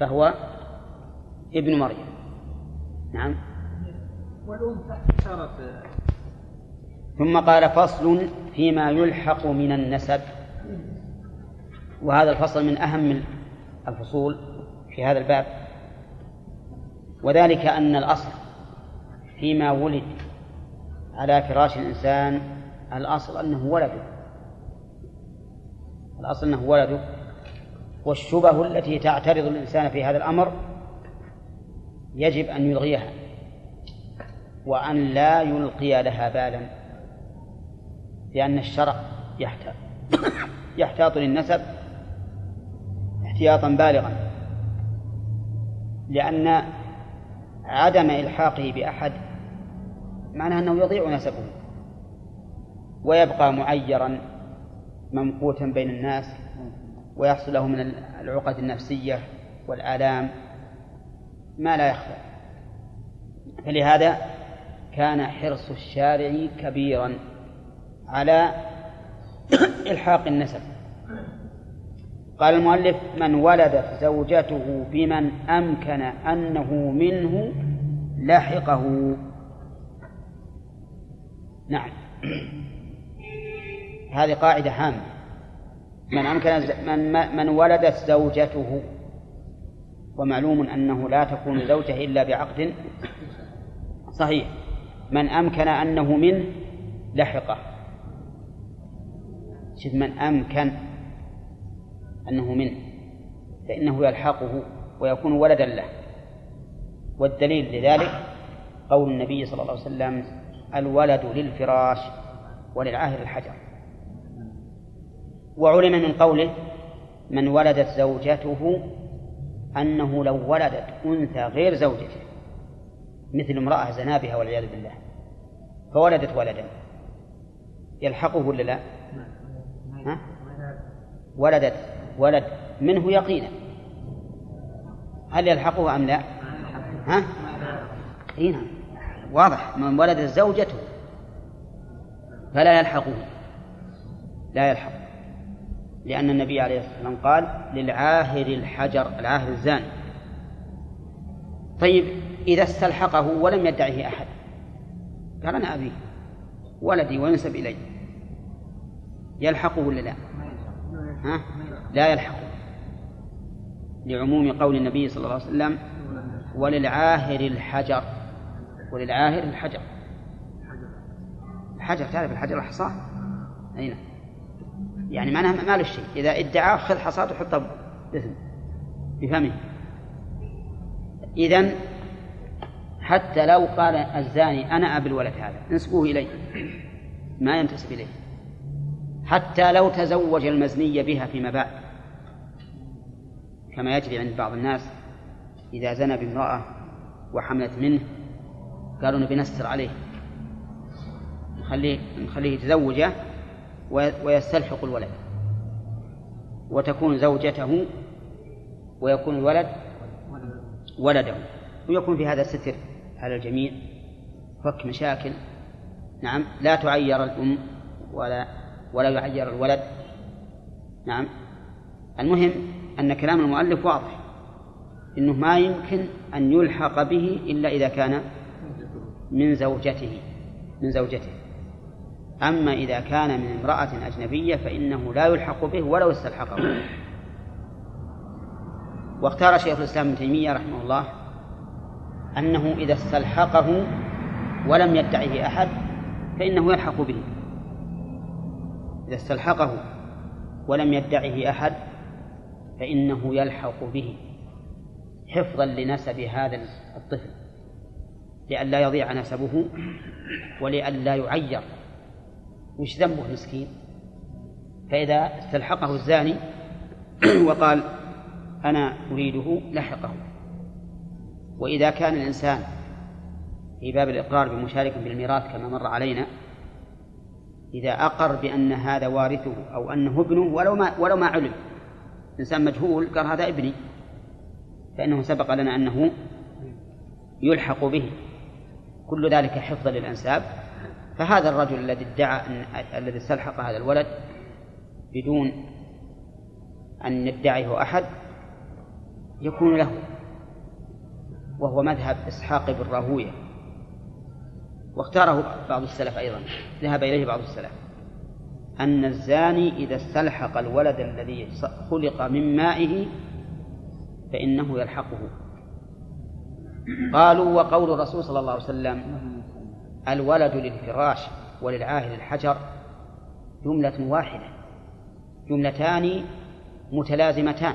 فهو ابن مريم. نعم. والأم صارت ثم قال فصل فيما يلحق من النسب. وهذا الفصل من أهم الفصول في هذا الباب. وذلك أن الأصل فيما ولد على فراش الإنسان الأصل أنه ولده الأصل أنه ولده والشبه التي تعترض الإنسان في هذا الأمر يجب أن يلغيها وأن لا يلقي لها بالا لأن الشرع يحتاط يحتاط للنسب احتياطا بالغا لأن عدم إلحاقه بأحد معناه أنه يضيع نسبه ويبقى معيرا. ممقوتا بين الناس ويحصل له من العقد النفسية والآلام ما لا يخفى. فلهذا كان حرص الشارع كبيرا على إلحاق النسب. قال المؤلف من ولدت زوجته بمن أمكن أنه منه لحقه. نعم. هذه قاعدة هامة من أمكن *coughs* من, من ولدت زوجته ومعلوم أنه لا تكون زوجة إلا بعقد. صحيح. من أمكن أنه منه لحقة. شوف من أمكن أنه منه فإنه يلحقه ويكون ولدا له. والدليل لذلك قول النبي صلى الله عليه وسلم الولد للفراش وللعاهر الحجر. وعلم من قوله من ولدت زوجته أنه لو ولدت أنثى غير زوجته مثل امرأة زنا بها والعياذ بالله فولدت ولدا يلحقه ولا لا؟ ها؟ ولدت ولد منه يقينا هل يلحقه أم لا؟ ها؟ اي نعم واضح من ولد زوجته فلا يلحقه لا يلحق لأن النبي عليه الصلاة والسلام قال للعاهر الحجر العاهر الزاني طيب إذا استلحقه ولم يدعه أحد قال أنا أبيه ولدي وينسب إلي يلحقه ولا لا؟ ها؟ لا يلحقه لعموم قول النبي صلى الله عليه وسلم وللعاهر الحجر وللعاهر الحجر الحجر تعرف الحجر الحصاة أين نعم. يعني معناها ما له شيء إذا ادعى خذ حصاة وحطها بفمه إذن حتى لو قال الزاني أنا أبي الولد هذا انسبوه إلي ما ينتسب إليه. حتى لو تزوج المزني بها فيما بعد كما يجري عند بعض الناس إذا زنى بامرأة وحملت منه قالوا نبي نستر عليه. نخليه نخليه يتزوجه ويستلحق الولد. وتكون زوجته ويكون الولد ولده. ويكون في هذا ستر على الجميع. فك مشاكل. نعم. لا تعير الأم ولا ولا يعير الولد. نعم. المهم أن كلام المؤلف واضح. إنه ما يمكن أن يلحق به إلا إذا كان من زوجته. من زوجته. أما إذا كان من امرأة أجنبية فإنه لا يلحق به ولو استلحقه. واختار شيخ الإسلام ابن تيمية رحمه الله أنه إذا استلحقه ولم يدعه أحد فإنه يلحق به. إذا استلحقه ولم يدعه أحد فإنه يلحق به حفظا لنسب هذا الطفل لئلا يضيع نسبه ولئلا يعير. وش ذنبه مسكين فإذا استلحقه الزاني *clears throat* وقال أنا أريده لحقه. وإذا كان الإنسان في باب الإقرار بمشارك بالميراث كما مر علينا إذا أقر بأن هذا وارثه أو أنه ابنه ولو ما ولو ما علم إنسان مجهول قال هذا ابني فإنه سبق لنا أنه يلحق به. كل ذلك حفظا للأنساب. فهذا الرجل الذي ادعى أن الذي استلحق هذا الولد بدون أن يدعيه أحد يكون له وهو مذهب إسحاق بن راهوية. واختاره بعض السلف أيضا ذهب إليه بعض السلف. أن الزاني إذا استلحق الولد الذي خلق من مائه فإنه يلحقه. قالوا وقول الرسول صلى الله عليه وسلم الولد للفراش وللعاهل الحجر جملة واحدة. جملتان متلازمتان.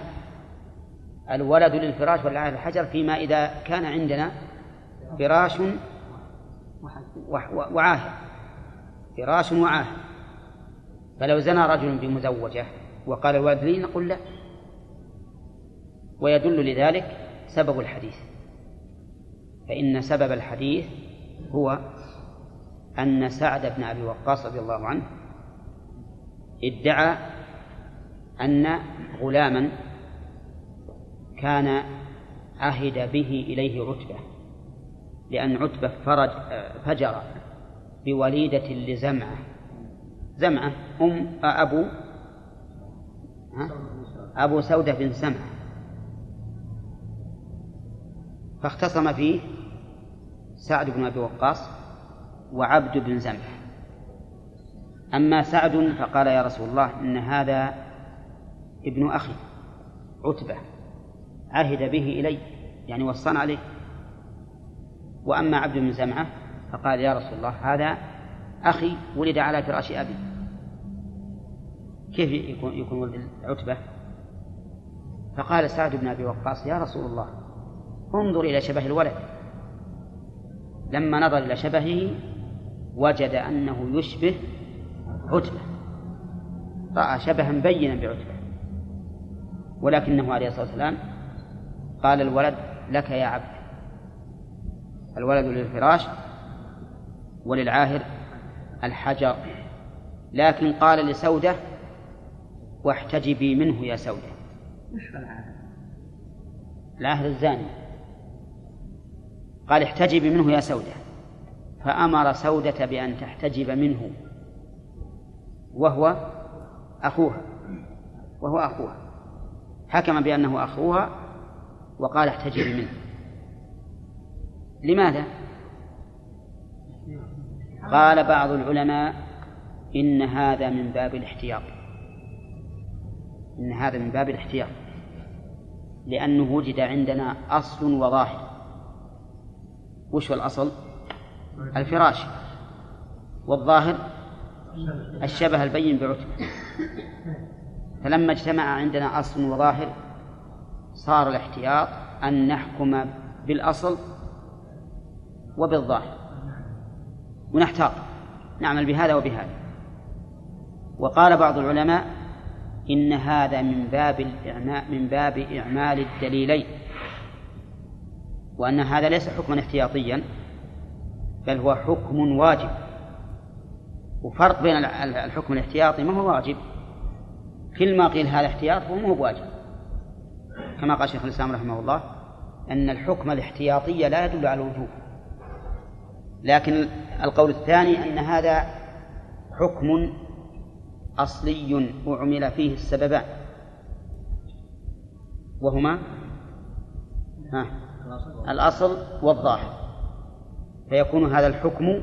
الولد للفراش والعاهل الحجر فيما إذا كان عندنا فراش وعاهل فراش وعاهل فلو زنى رجل بمزوجة وقال الولد لي نقول لا. ويدل لذلك سبب الحديث. فإن سبب الحديث هو أن سعد بن أبي وقاص رضي الله عنه ادعى أن غلاما كان عهد به إليه عتبة لأن عتبة فرج فجر بوليدة لزمعة. زمعة أم أبو أبو سودة بن سمعة. فاختصم فيه سعد بن أبي وقاص وعبد بن زمعة أما سعد فقال يا رسول الله إن هذا ابن أخي عتبة عهد به إلي يعني وصانا عليه. وأما عبد بن زمعة فقال يا رسول الله هذا أخي ولد على فراش أبي. كيف يكون يكون ولد عتبة؟ فقال سعد بن أبي وقاص يا رسول الله انظر إلى شبه الولد. لما نظر إلى شبهه وجد أنه يشبه عتبة. رأى شبها بينا بعتبة. ولكنه عليه الصلاة والسلام قال الولد لك يا عبد. الولد للفراش وللعاهر الحجر. لكن قال لسودة واحتجبي منه يا سودة. العاهر. الزاني. قال احتجبي منه يا سودة. فأمر سودة بأن تحتجب منه وهو أخوها وهو أخوها. حكم بأنه أخوها وقال احتجبي منه. لماذا؟ قال بعض العلماء إن هذا من باب الاحتياط. إن هذا من باب الاحتياط. لأنه وجد عندنا أصل وظاهر. وش هو الأصل؟ الفراش والظاهر الشبه البين بعتبة فلما اجتمع عندنا أصل وظاهر صار الاحتياط أن نحكم بالأصل وبالظاهر. ونحتاط نعمل بهذا وبهذا. وقال بعض العلماء إن هذا من باب من باب إعمال الدليلين. وأن هذا ليس حكما احتياطيا. بل هو حكم واجب. وفرق بين الحكم الاحتياطي ما هو واجب. كل ما قيل هذا احتياط فهو مو بواجب. كما قال شيخ الإسلام رحمه الله أن الحكم الاحتياطي لا يدل على الوجوب. لكن القول الثاني أن هذا حكم أصلي أعمل فيه السببان وهما؟ ها الأصل والظاهر. فيكون هذا الحكم